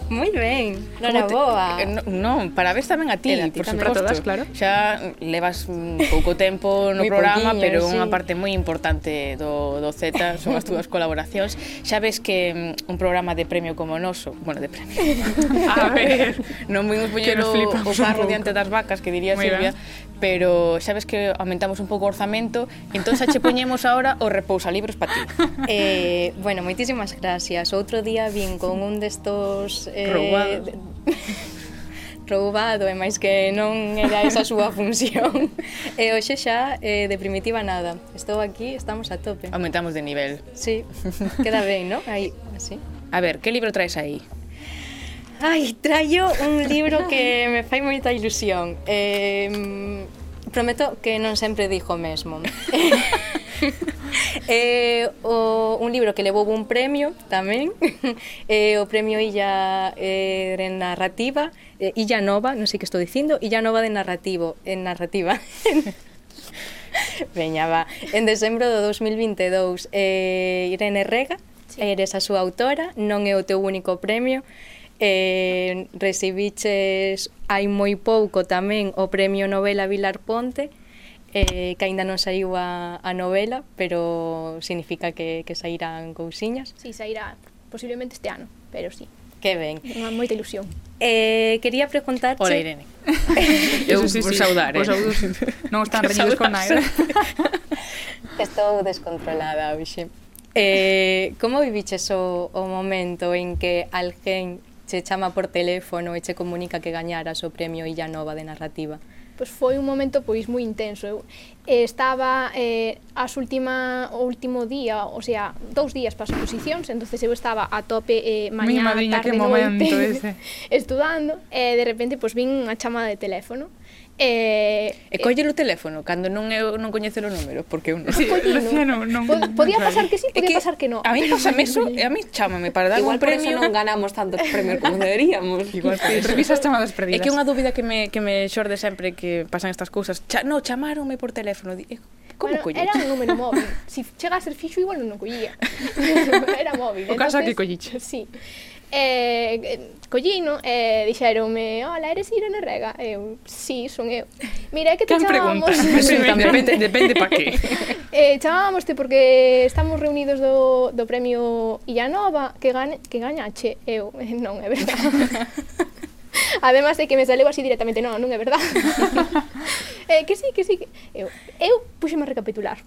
Moi ben, non boa. Eh, non, non, parabéns tamén a ti, a ti por suposto. Todas, claro. Xa levas mm, pouco tempo no muy programa, pouquiño, pero sí. unha parte moi importante do, do Z son as <laughs> túas colaboracións. Xa ves que mm, un programa de premio como o noso, bueno, de premio. <laughs> a ver, non vimos poñer o, o carro diante das vacas, que diría muy Silvia, pero xa ves que aumentamos un pouco o orzamento, entón xa che poñemos agora o repousalibros para ti. <laughs> eh, bueno, moitísimas gracias. Outro día vin con un destos eh, <laughs> roubado. roubado, e máis que non era esa a súa función. <laughs> e hoxe xa eh, de primitiva nada. Estou aquí, estamos a tope. Aumentamos de nivel. Sí, queda ben, non? Aí, así. A ver, que libro traes aí? Ai, traio un libro que me fai moita ilusión. Eh, prometo que non sempre dixo mesmo. <laughs> eh, o un libro que levou un premio tamén, <laughs> eh, o premio Illa eh, de Narrativa, eh, Illa Nova, non sei que estou dicindo, Illa Nova de Narrativo, en Narrativa. <laughs> Veña, va. En decembro do 2022, eh, Irene Rega, sí. Eh, eres a súa autora, non é o teu único premio, eh, recibiches hai moi pouco tamén o Premio Novela Vilar Ponte, eh, que aínda non saiu a, a novela, pero significa que, que sairán cousiñas. Sí, sairá posiblemente este ano, pero sí. Que ben. Unha moita ilusión. Eh, quería preguntarche... Hola, Irene. <laughs> Eu sí, por sí, saudar, eh? Saudar. non están reñidos con nada. <laughs> Estou descontrolada hoxe. Eh, como viviches o, o momento en que alguén che chama por teléfono e che comunica que gañaras o premio Illa Nova de Narrativa? pois foi un momento pois moi intenso. Eu eh, estaba eh, as última o último día, o sea, dous días para as oposicións, entonces eu estaba a tope eh, mañá, madriña, tarde, que momento noite, ese. <laughs> estudando, e eh, de repente pois vin unha chamada de teléfono. Eh, e, eh, e collelo o teléfono cando non eu non coñecelo o número porque eu non. Sí, Lucía, non, non, Pod podía pasar que sí, podía que pasar que non. A mí pásame eso, e a mí chámame para dar Igual un premio. Igual non ganamos tantos premios como deberíamos. Igual sí, revisas chamadas perdidas. É que unha dúbida que me que me xorde sempre que pasan estas cousas. Cha, no, chamaronme por teléfono. Eh, como bueno, colle? Era un número móvil. Si chega a ser fixo, igual non o collía. <laughs> era móvil. O caso Entonces, que colliche. Sí. Eh, collino eh, e dixeronme, hola, eres Irene Rega?" E eu, "Si, sí, son eu." Mira que te chamamos. <laughs> depende, depende pa que. <laughs> eh, chamámoste porque estamos reunidos do, do premio Illanova que gan, que gañache. Eu, eh, non é verdade. <laughs> Además de que me saleu así directamente, non, non é verdade. eh, que sí, que sí. Que... Eu, eu puxeme a recapitular.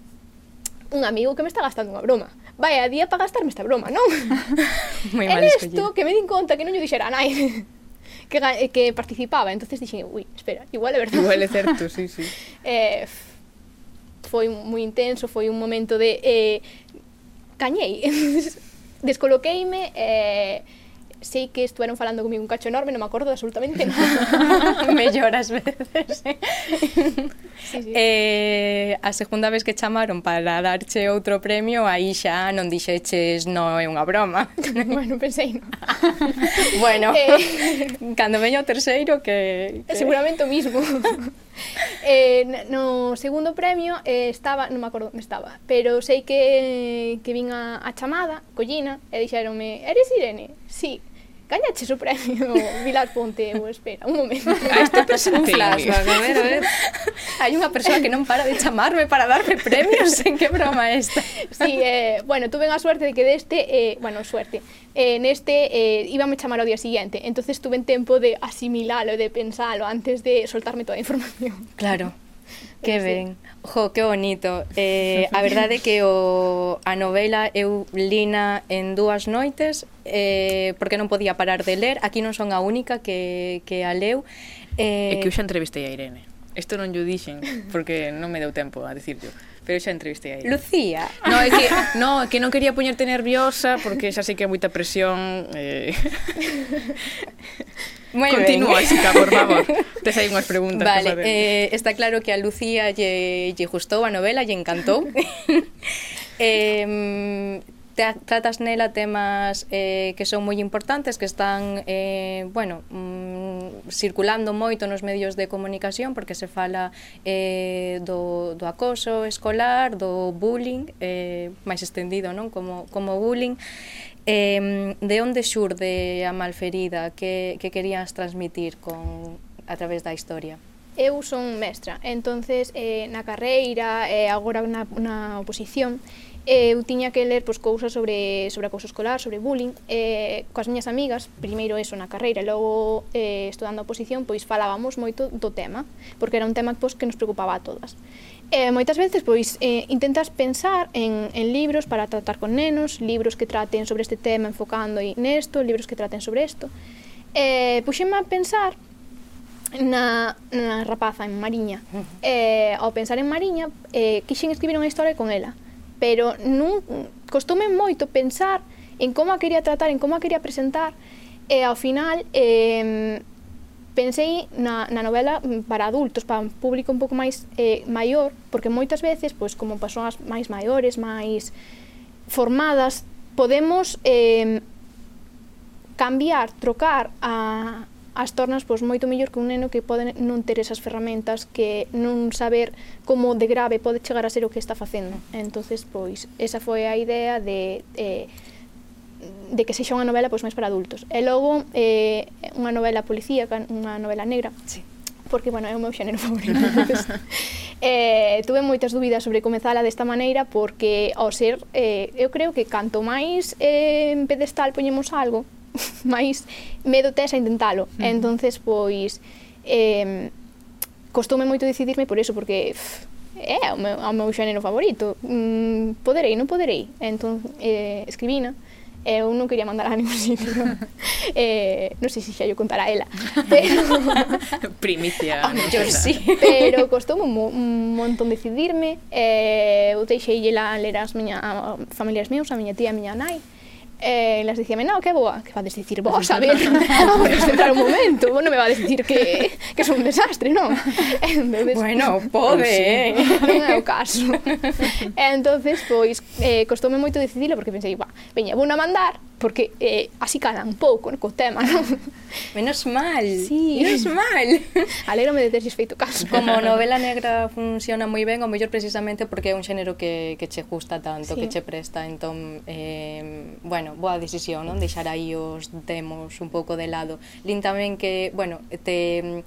Un amigo que me está gastando unha broma vai a día para gastarme esta broma, non? <laughs> Moi mal escollido. que me din conta que non lle dixera a nai <laughs> que, que participaba, entonces dixen, ui, espera, igual é verdade. Igual é certo, <laughs> sí, sí. eh, foi moi intenso, foi un momento de... Eh, cañei, descoloqueime, eh, sei que estuveron falando comigo un cacho enorme, non me acordo absolutamente <laughs> nada. me lloras veces. Eh? sí, sí. Eh, a segunda vez que chamaron para darche outro premio, aí xa non dixeches non é unha broma. <laughs> bueno, pensei no. <laughs> bueno, eh... cando veño o terceiro que, que... Seguramente o mismo. eh, no segundo premio eh, estaba, non me acordo onde estaba, pero sei que, que vin a, a chamada, collina, e dixeronme, eres Irene? Sí. Gañaches o premio <laughs> Vilar Ponte, eu espera, un momento. <laughs> A este pasa <laughs> un flashback, a ver, a ver. Hai unha persoa que non para de chamarme para darme premios, en que broma esta. Sí, eh, bueno, tuve a suerte de que deste, eh, bueno, suerte, eh, neste eh, íbame chamar ao día siguiente, entonces tuve tempo de asimilalo, de pensalo antes de soltarme toda a información. Claro, que ben. Sí. Jo, que bonito. Eh, a verdade é que o, a novela eu lina en dúas noites eh, porque non podía parar de ler. Aquí non son a única que, que a leu. Eh... É que eu eh, xa entrevistei a Irene. Isto non yo dixen porque non me deu tempo a dicirlo. Pero xa entrevistei aí. Lucía. No, é que, no, é que non quería poñerte nerviosa porque xa sei que é moita presión. Eh... Muy Continúa, ben. Xica, por favor. Tes aí unhas preguntas. Vale, eh, está claro que a Lucía lle, lle gustou a novela, lle encantou. <laughs> eh, te, tratas nela temas eh, que son moi importantes, que están, eh, bueno, mm, circulando moito nos medios de comunicación, porque se fala eh, do, do acoso escolar, do bullying, eh, máis extendido, non? Como, como bullying. Eh, de onde xurde a malferida? Que, que querías transmitir con, a través da historia? Eu son mestra, entonces eh, na carreira, eh, agora na, na oposición, eh, eu tiña que ler pois, cousas sobre, sobre acoso escolar, sobre bullying, eh, coas miñas amigas, primeiro eso na carreira, e logo eh, estudando a oposición, pois falábamos moito do tema, porque era un tema pois, que nos preocupaba a todas. Eh, moitas veces pois eh, intentas pensar en, en libros para tratar con nenos, libros que traten sobre este tema enfocando nesto, libros que traten sobre isto. Eh, puxeme a pensar na, na rapaza, en Mariña. Eh, ao pensar en Mariña, eh, quixen escribir unha historia con ela pero nun, costoume moito pensar en como a quería tratar, en como a quería presentar, e ao final eh, pensei na, na novela para adultos, para un público un pouco máis eh, maior, porque moitas veces, pois, como persoas máis maiores, máis formadas, podemos eh, cambiar, trocar a, as tornas pois moito mellor que un neno que pode non ter esas ferramentas que non saber como de grave pode chegar a ser o que está facendo. Entonces, pois esa foi a idea de eh, de que sexa unha novela pois máis para adultos. E logo eh, unha novela policíaca, unha novela negra. Sí porque, bueno, é o meu xénero favorito. <laughs> eh, tuve moitas dúbidas sobre comezala desta maneira porque, ao ser, eh, eu creo que canto máis eh, en pedestal poñemos algo, <laughs> máis medo tes a intentalo. Mm. Entonces pois eh, costoume moito decidirme por eso, porque pff, é o meu, o meu xénero favorito. Mm, poderei, non poderei. Entón, eh, escribina, e eu non quería mandar a ningún <laughs> sitio. <laughs> eh, non sei se xa yo contará a ela, pero... Primicia. A mellor sí. pero costou un, mo un montón decidirme, e eh, eu deixei ela ler as miña, a familiares meus, a miña tía, e a miña nai, Eh, e las dicíame, no, que boa, que vades dicir vos, a ver, <laughs> vamos centrar un momento, vos non me vades dicir que, que son un desastre, non? <laughs> Entonces, bueno, pode, eh? non é o caso. E <laughs> entonces, pois, eh, costoume moito decidilo porque pensei, va, veña, vou a mandar, porque eh, así cala un pouco co tema, non? Menos mal, sí. menos mal. <laughs> Alégrome de teres feito caso. Como novela negra funciona moi ben, o mellor precisamente porque é un xénero que, que che gusta tanto, sí. que che presta, entón, eh, bueno, boa decisión, non? Deixar aí os demos un pouco de lado. Lin tamén que, bueno, te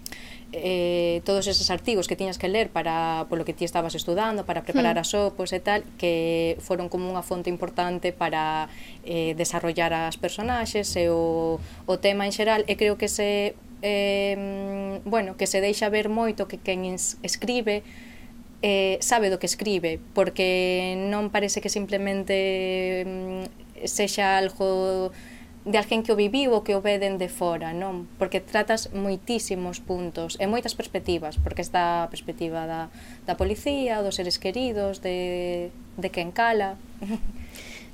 eh, todos esos artigos que tiñas que ler para polo que ti estabas estudando, para preparar hmm. as opos e tal, que foron como unha fonte importante para eh, desarrollar as personaxes e o, o tema en xeral, e creo que se eh, bueno, que se deixa ver moito que quen escribe eh, sabe do que escribe, porque non parece que simplemente mm, sexa algo de alguén que o viviu ou que o ve dende fora, non? Porque tratas moitísimos puntos e moitas perspectivas, porque está a perspectiva da, da policía, dos seres queridos, de, de quen cala.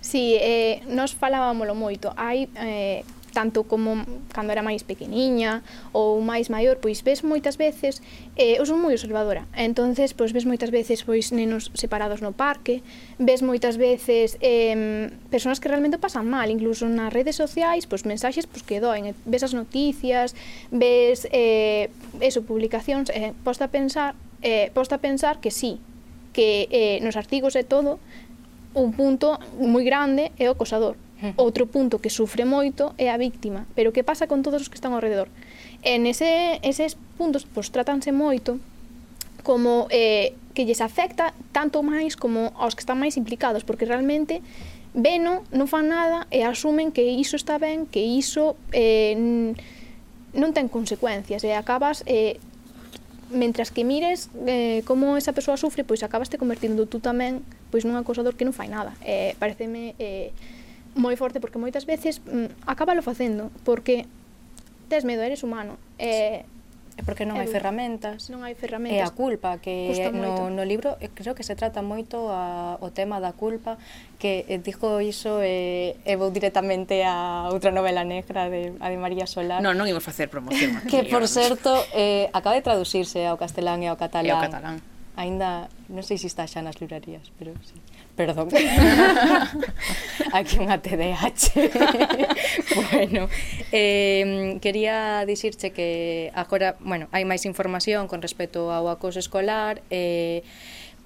Sí, eh, nos falábamolo moito. Hai eh, tanto como cando era máis pequeniña ou máis maior, pois ves moitas veces, eh, eu son moi observadora, entonces pois ves moitas veces pois nenos separados no parque, ves moitas veces eh, persoas que realmente pasan mal, incluso nas redes sociais, pois mensaxes pois, que doen, eh, ves as noticias, ves eh, eso, publicacións, eh, posta a pensar, eh, posta a pensar que sí, que eh, nos artigos e todo, un punto moi grande é o acosador, <laughs> Outro punto que sufre moito é a víctima, pero que pasa con todos os que están ao redor? En ese, eses puntos, pois, tratanse moito como eh, que lles afecta tanto máis como aos que están máis implicados, porque realmente veno, non fan nada e asumen que iso está ben, que iso eh, non ten consecuencias e acabas eh, mentras que mires eh, como esa persoa sufre, pois acabaste convertindo tú tamén pois nun acosador que non fai nada. Eh, pareceme eh, moi forte porque moitas veces mm, acábalo facendo porque tes medo, eres humano. E, É porque non hai ferramentas. Non hai ferramentas. E a culpa que no, no libro eh, creo que se trata moito a, o tema da culpa que eh, dixo iso e, eh, e vou directamente a outra novela negra de, a de María Solar. Non, non imos facer promoción. Aquí, que por certo eh, acaba de traducirse ao castelán e ao catalán. E ao catalán. Ainda non sei se está xa nas librarías, pero sí perdón. <laughs> Aquí unha TDAH. <laughs> bueno, eh, quería dicirche que agora, bueno, hai máis información con respecto ao acoso escolar, eh,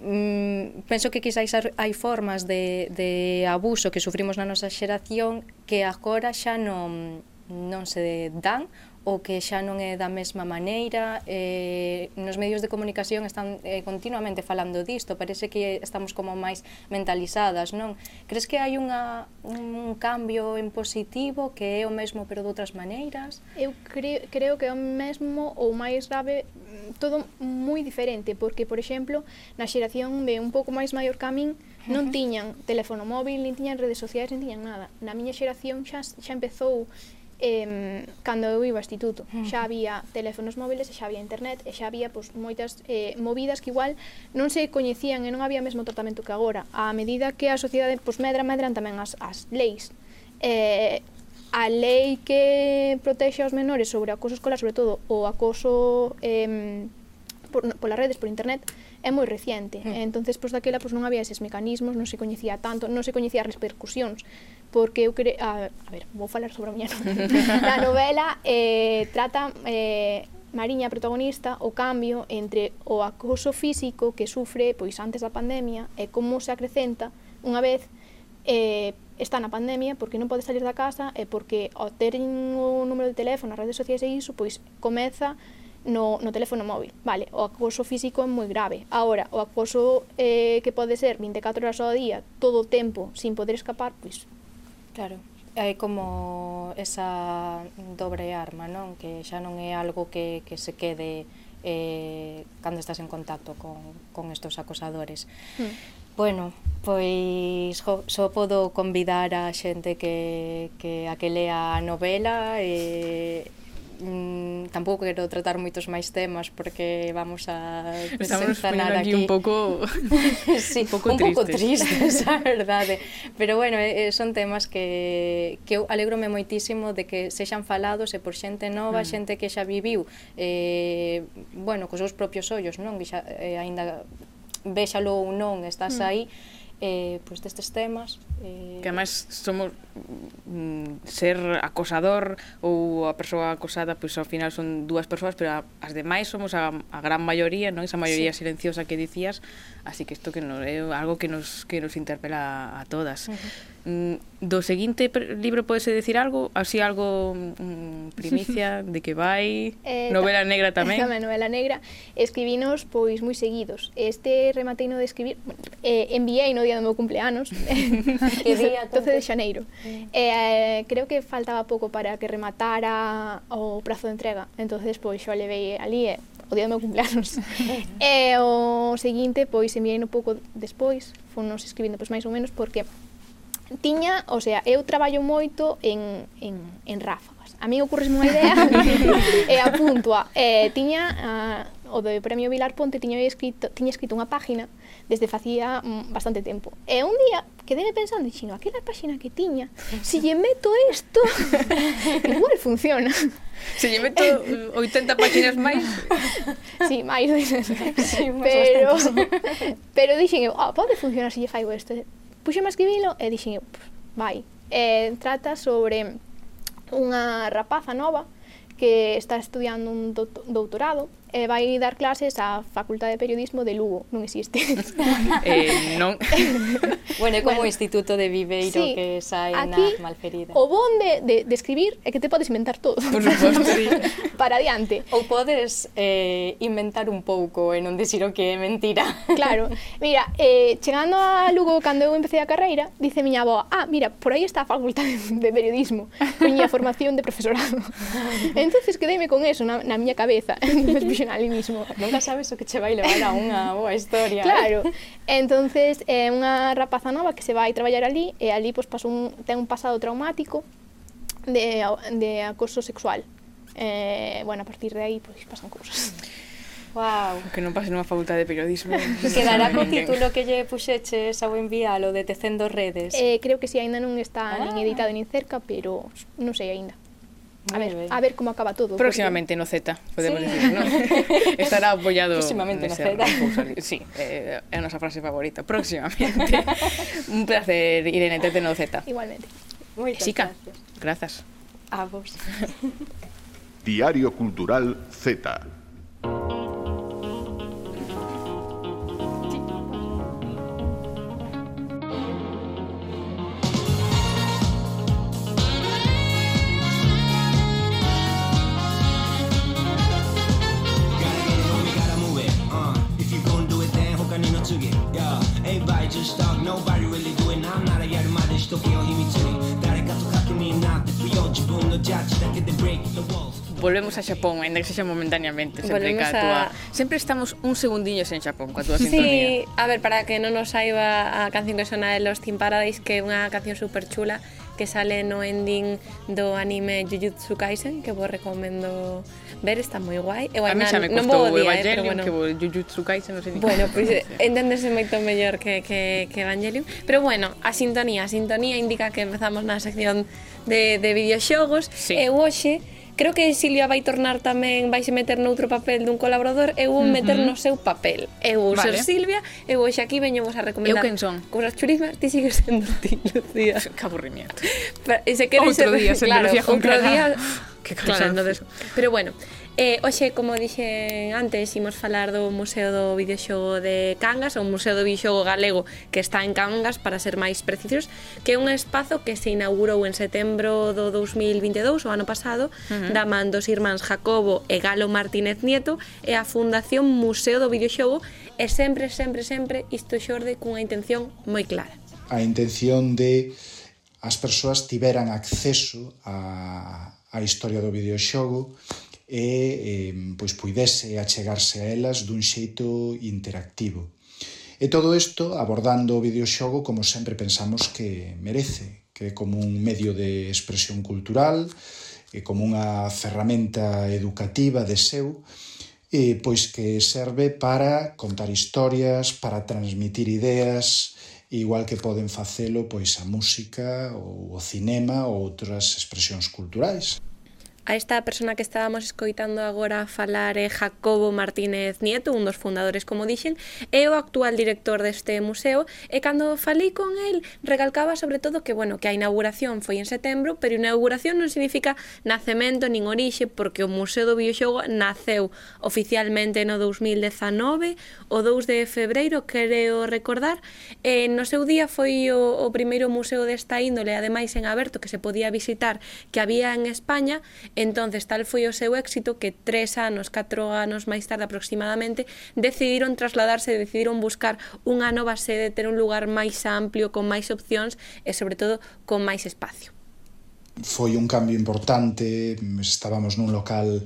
mm, penso que quizáis hai formas de, de abuso que sufrimos na nosa xeración que agora xa non, non se dan ou que xa non é da mesma maneira. Eh, nos medios de comunicación están eh, continuamente falando disto, parece que estamos como máis mentalizadas, non? Crees que hai unha, un cambio en positivo que é o mesmo pero de outras maneiras? Eu cre creo que é o mesmo ou máis grave, todo moi diferente, porque, por exemplo, na xeración de un pouco máis maior que a min, non tiñan teléfono móvil, nin tiñan redes sociais, nin tiñan nada. Na miña xeración xa, xa empezou eh, cando eu iba ao instituto. Mm. Xa había teléfonos móviles, e xa había internet, e xa había pois, moitas eh, movidas que igual non se coñecían e non había mesmo tratamento que agora. A medida que a sociedade pois, medra, medran tamén as, as leis. Eh, a lei que protexe aos menores sobre o acoso escolar, sobre todo o acoso eh, por, polas redes, por internet, é moi reciente. Mm. Entonces, pois daquela pois non había eses mecanismos, non se coñecía tanto, non se coñecía as repercusións, porque eu cre... a, a ver, vou falar sobre a miña novela. <laughs> a novela eh, trata eh, Mariña protagonista o cambio entre o acoso físico que sufre pois antes da pandemia e como se acrecenta unha vez eh, está na pandemia porque non pode salir da casa e porque ao ter o número de teléfono, as redes sociais e iso, pois comeza no, no teléfono móvil, vale, o acoso físico é moi grave. Agora, o acoso eh, que pode ser 24 horas ao día, todo o tempo, sin poder escapar, pois... Claro, é como esa dobre arma, non? Que xa non é algo que, que se quede eh, cando estás en contacto con, con estos acosadores. Mm. Bueno, pois jo, só podo convidar a xente que, que a que lea a novela e, mm, tampouco quero tratar moitos máis temas porque vamos a desencanar aquí, aquí un pouco <laughs> <laughs> sí, un pouco un tristes, pouco tristes <laughs> a verdade. Pero bueno, eh, eh, son temas que que eu alegrome moitísimo de que sexan falados e por xente nova, mm. xente que xa viviu eh, bueno, cos seus propios ollos, non? que xa, eh, ainda véxalo ou non, estás mm. aí eh, pois pues destes temas Eh... Que ademais somos mm, ser acosador ou a persoa acosada, pois ao final son dúas persoas, pero a, as demais somos a, a gran maioría, non? Esa maioría sí. silenciosa que dicías, así que isto que nos, é algo que nos que nos interpela a todas. Uh -huh. mm, do seguinte libro podese decir algo, así algo mm, primicia <laughs> de que vai, eh, novela ta negra <laughs> tamén. Tamén novela negra, escribinos pois moi seguidos. Este remateino de escribir, eh, enviei no día do meu cumpleanos. <laughs> que día 12 de xaneiro. Mm. Eh, creo que faltaba pouco para que rematara o prazo de entrega. Entonces, pois, xo levei ali e o día do meu cumpleanos. e o seguinte, pois, enviei un pouco despois, fonos escribindo pois, máis ou menos, porque tiña, o sea, eu traballo moito en, en, en ráfagas. A mí ocurres unha idea <laughs> e apunto a. Eh, tiña, a, o do Premio Vilar Ponte, tiña escrito, tiña escrito unha página desde facía mm, bastante tempo. E un día quedeme pensando, dixino, aquela páxina que tiña, se lle meto isto, <laughs> igual funciona. Se lle meto mm, 80 páxinas máis. si, <laughs> sí, máis sí, Pero, pero dixen eu, oh, pode funcionar se lle faigo isto. Puxeme a escribilo e dixen eu, vai. Eh, trata sobre unha rapaza nova que está estudiando un doutorado e vai dar clases á Facultade de Periodismo de Lugo, non existe. <laughs> eh, non. <laughs> bueno, é como bueno, o Instituto de Viveiro sí, que sai aquí, na Malferida. O bon de, de, de escribir é que te podes inventar todo. Por suposto, sí. <laughs> Para adiante. Ou podes eh, inventar un pouco e non dicir o que é mentira. Claro. Mira, eh, chegando a Lugo, cando eu empecé a carreira, dice miña avó, ah, mira, por aí está a Facultade de Periodismo, miña formación de profesorado. entonces quedeime con eso na, na miña cabeza profesionalismo. <laughs> Nunca sabes o que che vai levar a unha boa historia. Eh? Claro. Eh? Entonces, é eh, unha rapaza nova que se vai traballar ali e ali pois pues, un, ten un pasado traumático de, de acoso sexual. Eh, bueno, a partir de aí pois pues, pasan cousas. Wow. Que non pase nunha facultade de periodismo. <laughs> Quedará co título que lle puxeches a buen de tecendo redes. Eh, creo que si sí, aínda non está ah. nin editado nin cerca, pero non sei aínda. A ver, a ver como acaba todo. Próximamente porque... no Z, podemos sí. decir, ¿no? <laughs> Estará apoyado. Próximamente no Z. Sí, eh, é a nosa frase favorita. Próximamente. <laughs> Un placer, Irene, tete no Z. Igualmente. Moitas Xica, gracias. grazas. A vos. Diario Cultural Z. volvemos a Xapón, ainda que sexa momentaneamente, sempre volvemos ca a... Sempre estamos un segundiño sen Xapón, coa túa sintonía. Sí, a ver, para que non nos saiba a canción que sona de Los Team Paradise, que é unha canción super chula, que sale no ending do anime Jujutsu Kaisen, que vos recomendo ver, está moi guai. Eu a mí xa me costou non día, Evangelion, eh, bueno. que vos Jujutsu Kaisen non sei Bueno, pois eh, pues, enténdese moito mellor que, que, que Evangelion. Pero bueno, a sintonía, a sintonía indica que empezamos na sección de, de videoxogos. Sí. E hoxe creo que Silvia vai tornar tamén vaise meter noutro papel dun colaborador eu vou meter uh -huh. no seu papel. Eu vou vale. ser Silvia eu hoxe aquí veño vos a recomendar eu quen son? cousas churismas ti sigues sendo ti Lucía. Que aburrimiento. <laughs> Pero, e se queres outro ser, día <laughs> claro, outro día <gasps> que cansado claro, pero bueno Eh, hoxe, como dixen antes, imos falar do Museo do Videoxogo de Cangas, o Museo do Videoxogo Galego, que está en Cangas, para ser máis precisos, que é un espazo que se inaugurou en setembro do 2022, o ano pasado, uh -huh. da man dos irmáns Jacobo e Galo Martínez Nieto e a Fundación Museo do Videoxogo, e sempre, sempre, sempre, isto xorde cunha intención moi clara. A intención de as persoas tiveran acceso a, a historia do videoxogo, e eh, pois puidese achegarse a elas dun xeito interactivo. E todo isto abordando o videoxogo como sempre pensamos que merece, que é como un medio de expresión cultural, e como unha ferramenta educativa de seu, e pois que serve para contar historias, para transmitir ideas, igual que poden facelo pois a música ou o cinema ou outras expresións culturais. A esta persona que estábamos escoitando agora falar é Jacobo Martínez Nieto, un dos fundadores, como dixen, é o actual director deste museo, e cando falei con el, recalcaba sobre todo que, bueno, que a inauguración foi en setembro, pero inauguración non significa nacemento nin orixe, porque o Museo do Bioxogo naceu oficialmente no 2019, o 2 de febreiro, creo recordar, e no seu día foi o, o primeiro museo desta índole, ademais en aberto, que se podía visitar, que había en España, Entonces, tal foi o seu éxito que tres anos, catro anos máis tarde aproximadamente, decidiron trasladarse, decidiron buscar unha nova sede, ter un lugar máis amplio, con máis opcións e, sobre todo, con máis espacio. Foi un cambio importante, estábamos nun local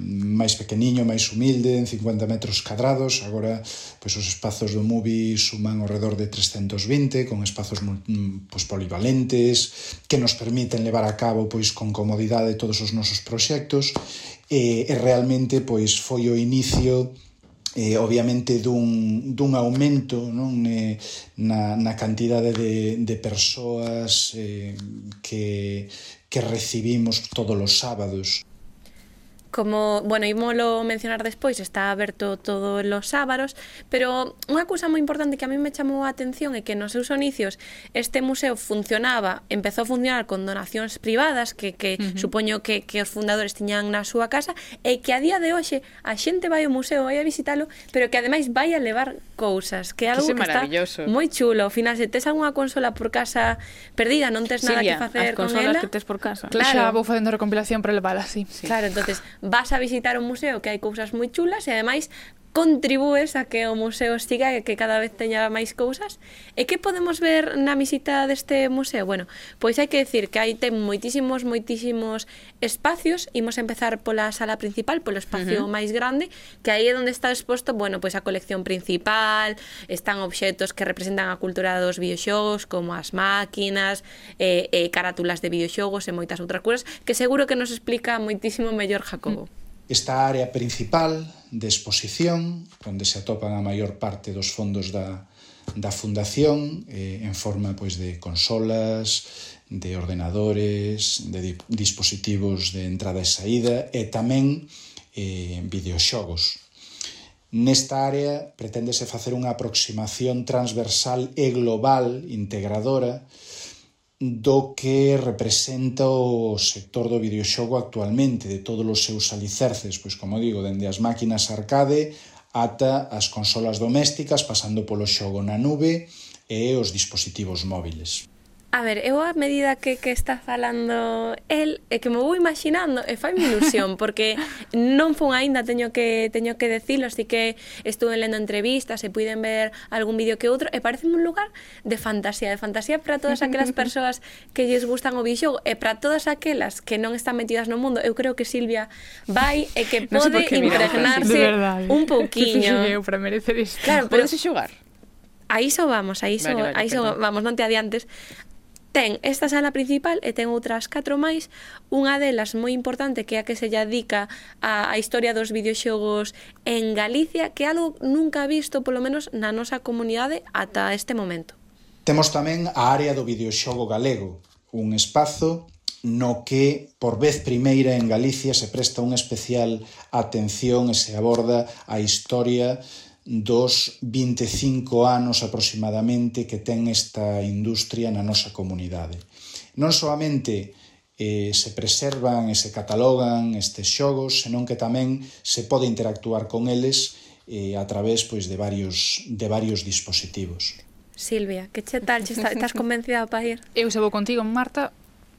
máis pequeniño, máis humilde, en 50 metros cadrados. Agora, pois os espazos do MUBI suman ao redor de 320, con espazos mm, pois, polivalentes, que nos permiten levar a cabo pois con comodidade todos os nosos proxectos. E, e realmente pois foi o inicio eh, obviamente dun, dun aumento non eh, na, na cantidade de, de persoas eh, que, que recibimos todos os sábados. Como, bueno, ímolo mencionar despois, está aberto todos os sábaros, pero unha cousa moi importante que a mí me chamou a atención é que nos seus inicios este museo funcionaba, empezou a funcionar con donacións privadas que, que uh -huh. supoño que, que os fundadores tiñan na súa casa e que a día de hoxe a xente vai ao museo, vai a visitalo, pero que ademais vai a levar cousas, que é algo que, que está moi chulo. Ao final, se tes algunha consola por casa perdida, non tes nada Silvia, que facer con ela. consolas que tes por casa. Claro. Xa vou facendo recompilación para levala, sí. sí. Claro, entonces vas a visitar un museo que hai cousas moi chulas e ademais contribúes a que o museo siga e que cada vez teña máis cousas. E que podemos ver na visita deste museo? Bueno, pois hai que decir que hai ten moitísimos, moitísimos espacios. Imos a empezar pola sala principal, polo espacio uh -huh. máis grande, que aí é onde está exposto, bueno, pois a colección principal, están obxetos que representan a cultura dos videoxogos, como as máquinas, eh, eh, carátulas de videoxogos e moitas outras cousas, que seguro que nos explica moitísimo mellor Jacobo. Uh -huh. Esta área principal de exposición, onde se atopan a maior parte dos fondos da, da fundación, eh, en forma pois, de consolas, de ordenadores, de dispositivos de entrada e saída e tamén eh, videoxogos. Nesta área preténdese facer unha aproximación transversal e global integradora do que representa o sector do videoxogo actualmente, de todos os seus alicerces, pois como digo, dende as máquinas arcade ata as consolas domésticas, pasando polo xogo na nube e os dispositivos móviles. A ver, eu a medida que, que está falando el é que me vou imaginando e fai ilusión <laughs> porque non fun aínda teño que teño que decirlo, así que estuve lendo entrevistas e puiden ver algún vídeo que outro e parece un lugar de fantasía, de fantasía para todas aquelas <laughs> persoas que lles gustan o videoxogo e para todas aquelas que non están metidas no mundo. Eu creo que Silvia vai e que pode <laughs> no sé impregnarse eh. un pouquiño. Eu para merecer isto. Claro, pero... Podes xogar Aí iso vamos, aí iso, vale, vale, aí iso vamos, non te adiantes. Ten esta sala principal e ten outras catro máis, unha delas moi importante que é a que se lle dedica a, a historia dos videoxogos en Galicia, que é algo nunca visto, polo menos na nosa comunidade, ata este momento. Temos tamén a área do videoxogo galego, un espazo no que por vez primeira en Galicia se presta unha especial atención e se aborda a historia dos 25 anos aproximadamente que ten esta industria na nosa comunidade. Non solamente eh, se preservan e se catalogan estes xogos, senón que tamén se pode interactuar con eles eh, a través pois, de, varios, de varios dispositivos. Silvia, que che tal? Che Estás <laughs> convencida para ir? Eu se vou contigo, Marta,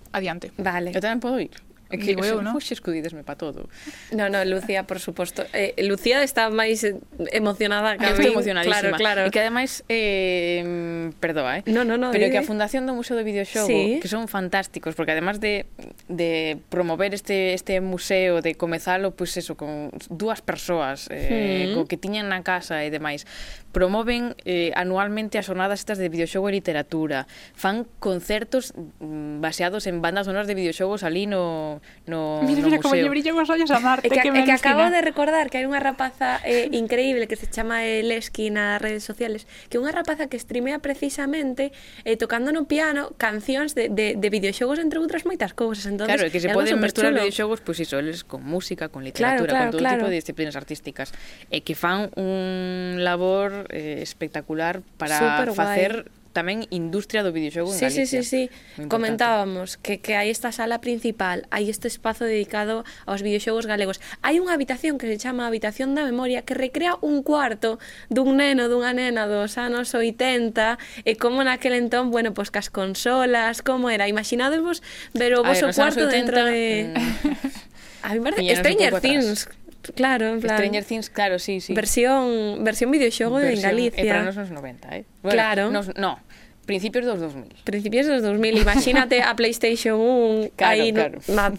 adiante. Vale. Eu tamén podo ir. É que Digo eu, non? Fuxes cudídesme para todo. No, no, Lucía, por suposto. Eh, Lucía está máis emocionada que a mí. emocionadísima. Claro, claro. E que ademais, eh, perdoa, eh? No, no, no. Pero eh, que a Fundación do Museo do Videoxogo, sí. que son fantásticos, porque además de, de promover este, este museo, de comezalo, pois pues eso, con dúas persoas eh, mm. co que tiñan na casa e demais, promoven eh, anualmente as jornadas estas de videoxogo e literatura, fan concertos mm, baseados en bandas sonoras de videoxogos ali no no, no Mira, no mira, museo. como lle brillan os ollos a Marte, e que, que, e que acabo de recordar que hai unha rapaza eh, increíble que se chama eh, Leski nas redes sociales, que é unha rapaza que streamea precisamente eh, tocando no piano cancións de, de, de videoxogos entre outras moitas cousas. Entonces, claro, que se poden mesturar videoxogos, pois pues, iso, eles con música, con literatura, claro, claro, con todo claro. tipo de disciplinas artísticas, e eh, que fan un labor eh, espectacular para Super facer tamén industria do videoxogo sí, en Galicia. Sí, sí, sí. Comentábamos que, que hai esta sala principal, hai este espazo dedicado aos videoxogos galegos. Hai unha habitación que se chama Habitación da Memoria que recrea un cuarto dun neno, dunha nena dos anos 80 e como naquel entón, bueno, pois cas consolas, como era. Imaginadevos ver o vosso cuarto 80, dentro de... Mm... <laughs> A mí me parece Stranger Things, atrás Claro, en plan... Stranger Things, claro, sí, sí. Versión, versión videoxogo versión, eh, en Galicia. E eh, para nos nos 90, eh? Bueno, claro. Nos, no, Principios dos 2000. Principios dos 2000. Imagínate a <laughs> PlayStation 1 claro, aí claro. Na,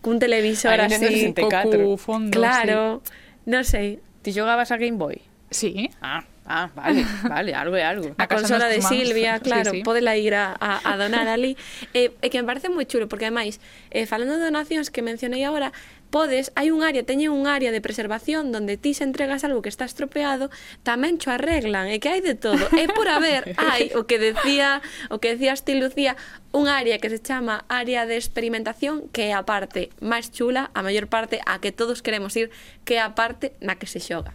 cun televisor aí así, cocu, fondo. Claro. Sí. Non sei. Ti xogabas a Game Boy? Sí. Ah, ah, vale, <laughs> vale, algo é algo. A, a consola de. Silvia, claro, sí, sí. podela ir a, a, a donar ali. E eh, eh, que me parece moi chulo, porque ademais, eh, falando de donacións que mencionei agora, podes, hai un área, teñen un área de preservación donde ti se entregas algo que está estropeado, tamén cho arreglan, e que hai de todo. E por haber, <laughs> hai o que decía, o que decías ti Lucía, un área que se chama área de experimentación que é a parte máis chula, a maior parte a que todos queremos ir, que é a parte na que se xoga.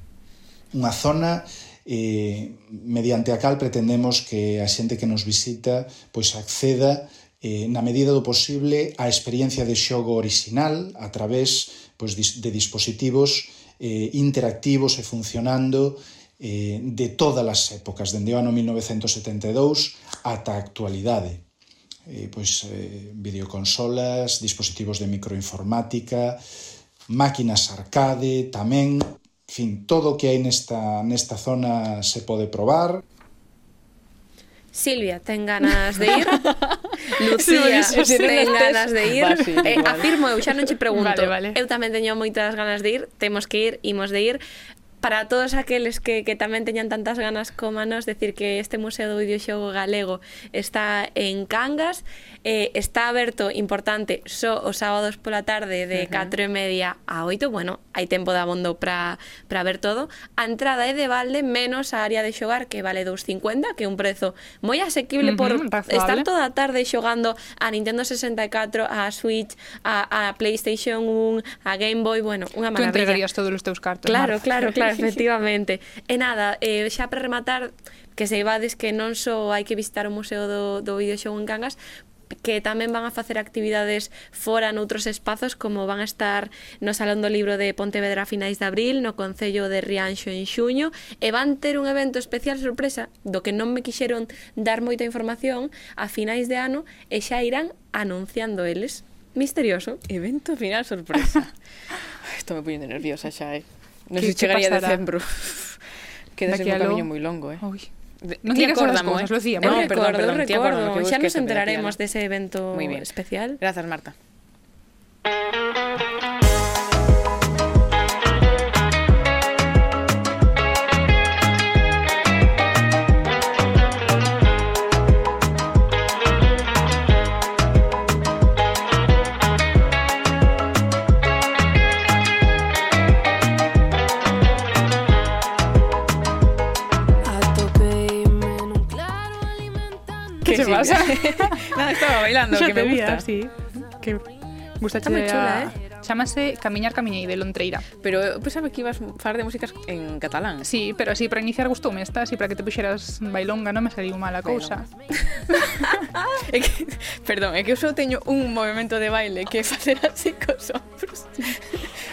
Unha zona eh, mediante a cal pretendemos que a xente que nos visita pois acceda eh, na medida do posible a experiencia de xogo orixinal a través pois, de dispositivos eh, interactivos e funcionando eh, de todas as épocas, dende o ano 1972 ata a actualidade. Eh, pois, eh, videoconsolas, dispositivos de microinformática, máquinas arcade tamén, fin, todo o que hai nesta, nesta zona se pode probar. Silvia, ten ganas de ir? <laughs> <laughs> Lucía, si ten ganas de ir. Va, sí, eh, afirmo, eu xa non che <laughs> pregunto. Vale, vale. Eu tamén teño moitas ganas de ir, temos que ir, imos de ir para todos aqueles que, que tamén teñan tantas ganas como a nos decir que este Museo do Videoxogo Galego está en Cangas eh, está aberto, importante, só so os sábados pola tarde de uh -huh. 4 e media a 8 bueno, hai tempo de abondo para ver todo a entrada é de balde menos a área de xogar que vale 2,50 que é un prezo moi asequible uh -huh, por razonable. estar toda a tarde xogando a Nintendo 64, a Switch a, a Playstation 1, a Game Boy bueno, unha maravilla. Tú entregarías todos os teus cartos. Claro, Mar. claro, claro <laughs> Efectivamente. E nada, eh, xa para rematar, que se ibades que non só hai que visitar o Museo do, do Videoxogo en Cangas, que tamén van a facer actividades fora noutros espazos como van a estar no Salón do Libro de Pontevedra a finais de abril, no Concello de Rianxo en xuño e van ter un evento especial sorpresa do que non me quixeron dar moita información a finais de ano e xa irán anunciando eles. Misterioso. Evento final sorpresa. <laughs> Estou me poñendo nerviosa xa, eh. Non sei chegaría a decembro. Queda en un camiño moi longo, eh. Ui. Non ti recordamo, eh? Lucía, no, perdón, perdón, recordo, tía, recordo. Perdón, xa nos enteraremos dese de evento especial. Grazas, Marta. Que se sí. pasa? <laughs> Nada, estaba bailando, que me gusta. sí. Que gusta Está moi chula, eh? Chámase Camiñar Camiñeira, Lontreira. Pero eh, eu pensaba que ibas falar de músicas en catalán. Sí, pero así para iniciar gustoume esta, así para que te puxeras bailonga non me saliu mala cousa. <laughs> é que, perdón, é que eu só teño un movimento de baile que é facer así cos ombros.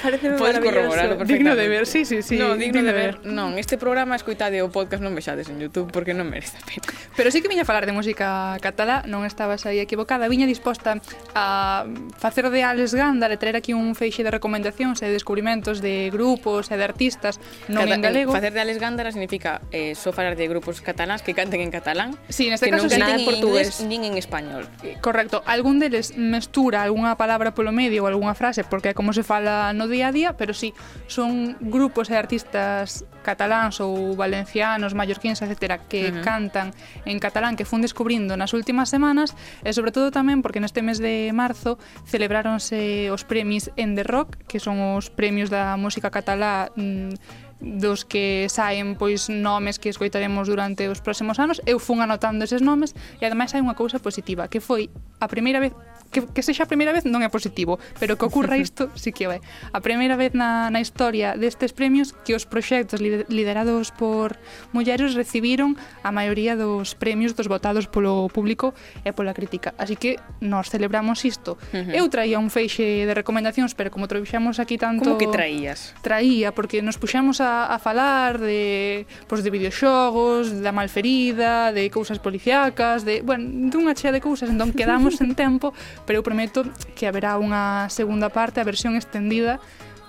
Parece Podes corroborarlo Digno de ver, sí, sí, sí. No, digno, digno de ver. ver. Non, este programa escoitade o podcast non vexades en Youtube porque non merece a pena. Pero sí que viña a falar de música catalá, non estabas aí equivocada. Viña disposta a facer de Alex Ganda, de traer aquí un un feixe de recomendacións e descubrimentos de grupos e de artistas non Cata en galego. Facer de Alesgándara significa eh, só falar de grupos catalans que canten en catalán, sí, neste que caso, non canten en portugués nin en español. Eh, correcto. Algún deles mestura algunha palabra polo medio ou algunha frase, porque é como se fala no día a día, pero sí, son grupos e artistas cataláns ou valencianos, mallorquíns, etc., que uh -huh. cantan en catalán que fun descubrindo nas últimas semanas e sobre todo tamén porque neste mes de marzo celebráronse os premis Ende Rock, que son os premios da música catalá mm, dos que saen pois nomes que escoitaremos durante os próximos anos, eu fun anotando eses nomes e ademais hai unha cousa positiva, que foi a primeira vez que, que sexa a primeira vez non é positivo, pero que ocurra <laughs> isto sí que o é. A primeira vez na, na historia destes premios que os proxectos liderados por mulleres recibiron a maioría dos premios dos votados polo público e pola crítica. Así que nós celebramos isto. Uh -huh. Eu traía un feixe de recomendacións, pero como trouxemos aquí tanto... Como que traías? Traía, porque nos puxamos a, a falar de, pois, de videoxogos, da malferida, de cousas policiacas, de, bueno, dunha chea de cousas, entón quedamos en <laughs> tempo pero eu prometo que haberá unha segunda parte, a versión estendida,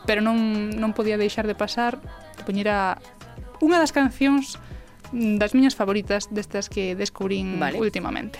pero non, non podía deixar de pasar de poñer a unha das cancións mm, das miñas favoritas destas que descubrín vale. últimamente.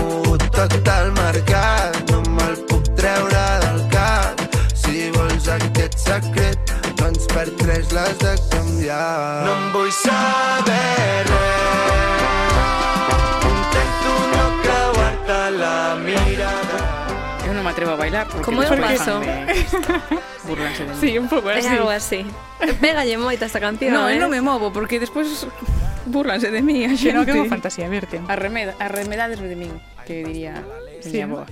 tot el mercat no me'l puc treure del cap si vols aquest secret doncs per tres l'has de canviar no em vull saber res intento no creuar-te la mirada non me atrevo a bailar porque Como é o despois paso? fanme- burlanse de mí. Sí, un pouco É así. algo así. Pégalle moito esta canción, No, eh? non me movo porque despois burlanse de mí a Que non que xente. unha fantasía, verte. Arremeda, arremedades de min, que diría sí. miña <laughs> boa.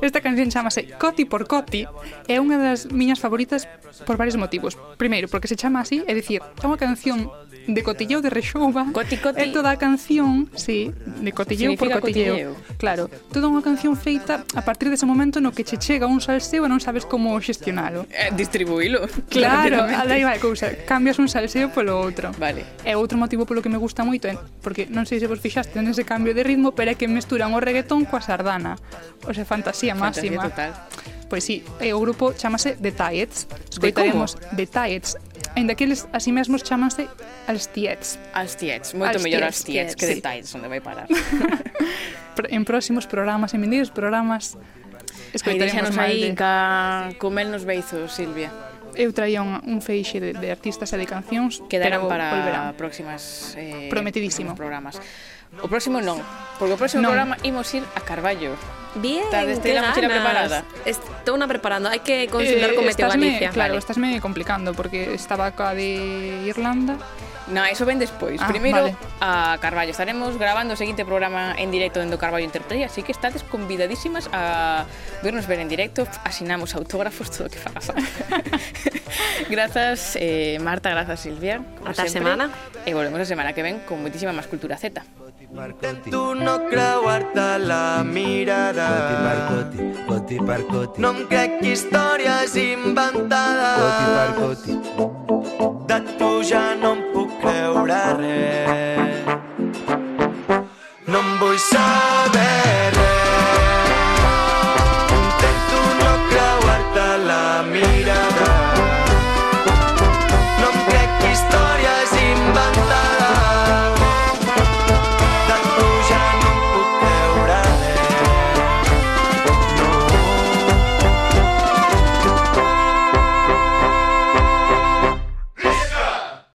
Esta canción chamase Coti por Coti é unha das miñas favoritas por varios motivos. Primeiro, porque se chama así, é dicir, é unha canción de cotilleo de rexouba coti, coti. é toda a canción sí, de cotilleo Significa por cotilleo. cotilleo. Claro, toda unha canción feita a partir dese momento no que che chega un salseo e non sabes como xestionalo. Eh, distribuílo claro, aí vai cousa cambias un salseo polo outro. Vale. é outro motivo polo que me gusta moito é, porque non sei se vos fixaste nese cambio de ritmo pero é que mesturan o reggaetón coa sardana. O sea, fantasía máxima. Fantasía total. Pois sí, e o grupo chamase The Tiets. Escoitaremos The Tiets. Ainda que eles así mesmos chamanse Als Tiets. Als Tiets, moito mellor Als Tiets que The sí. Tiets, onde vai parar. <laughs> en próximos programas, en vendidos programas, escoitaremos máis de... Ca... Comel nos beizos, Silvia eu traía un, un feixe de, de artistas e de cancións Quedarán pero para volverán. próximas eh, Prometidísimo programas O próximo non, porque o próximo non. programa imos ir a Carballo Bien. ¿Estás la mochila preparada? Estou una preparando, hai que eh, consultar eh, con Meteo Galicia. Me, claro, vale. estás medio complicando porque estaba acá de Irlanda Na, eso ven despois. Ah, Primeiro, vale. a Carballo. Estaremos grabando o seguinte programa en directo dentro do Carballo Interplay, así que estades convidadísimas a vernos ver en directo. Asinamos autógrafos, todo o que fagas. <laughs> grazas, eh, Marta, grazas, Silvia. Ata semana. E volvemos a semana que ven con moitísima máis cultura Z. Intento no creu harta la mirada. Coti per coti, coti per coti. No em crec històries inventades. Coti per coti. De tu ja no em lavorare. Non vuoi sapere.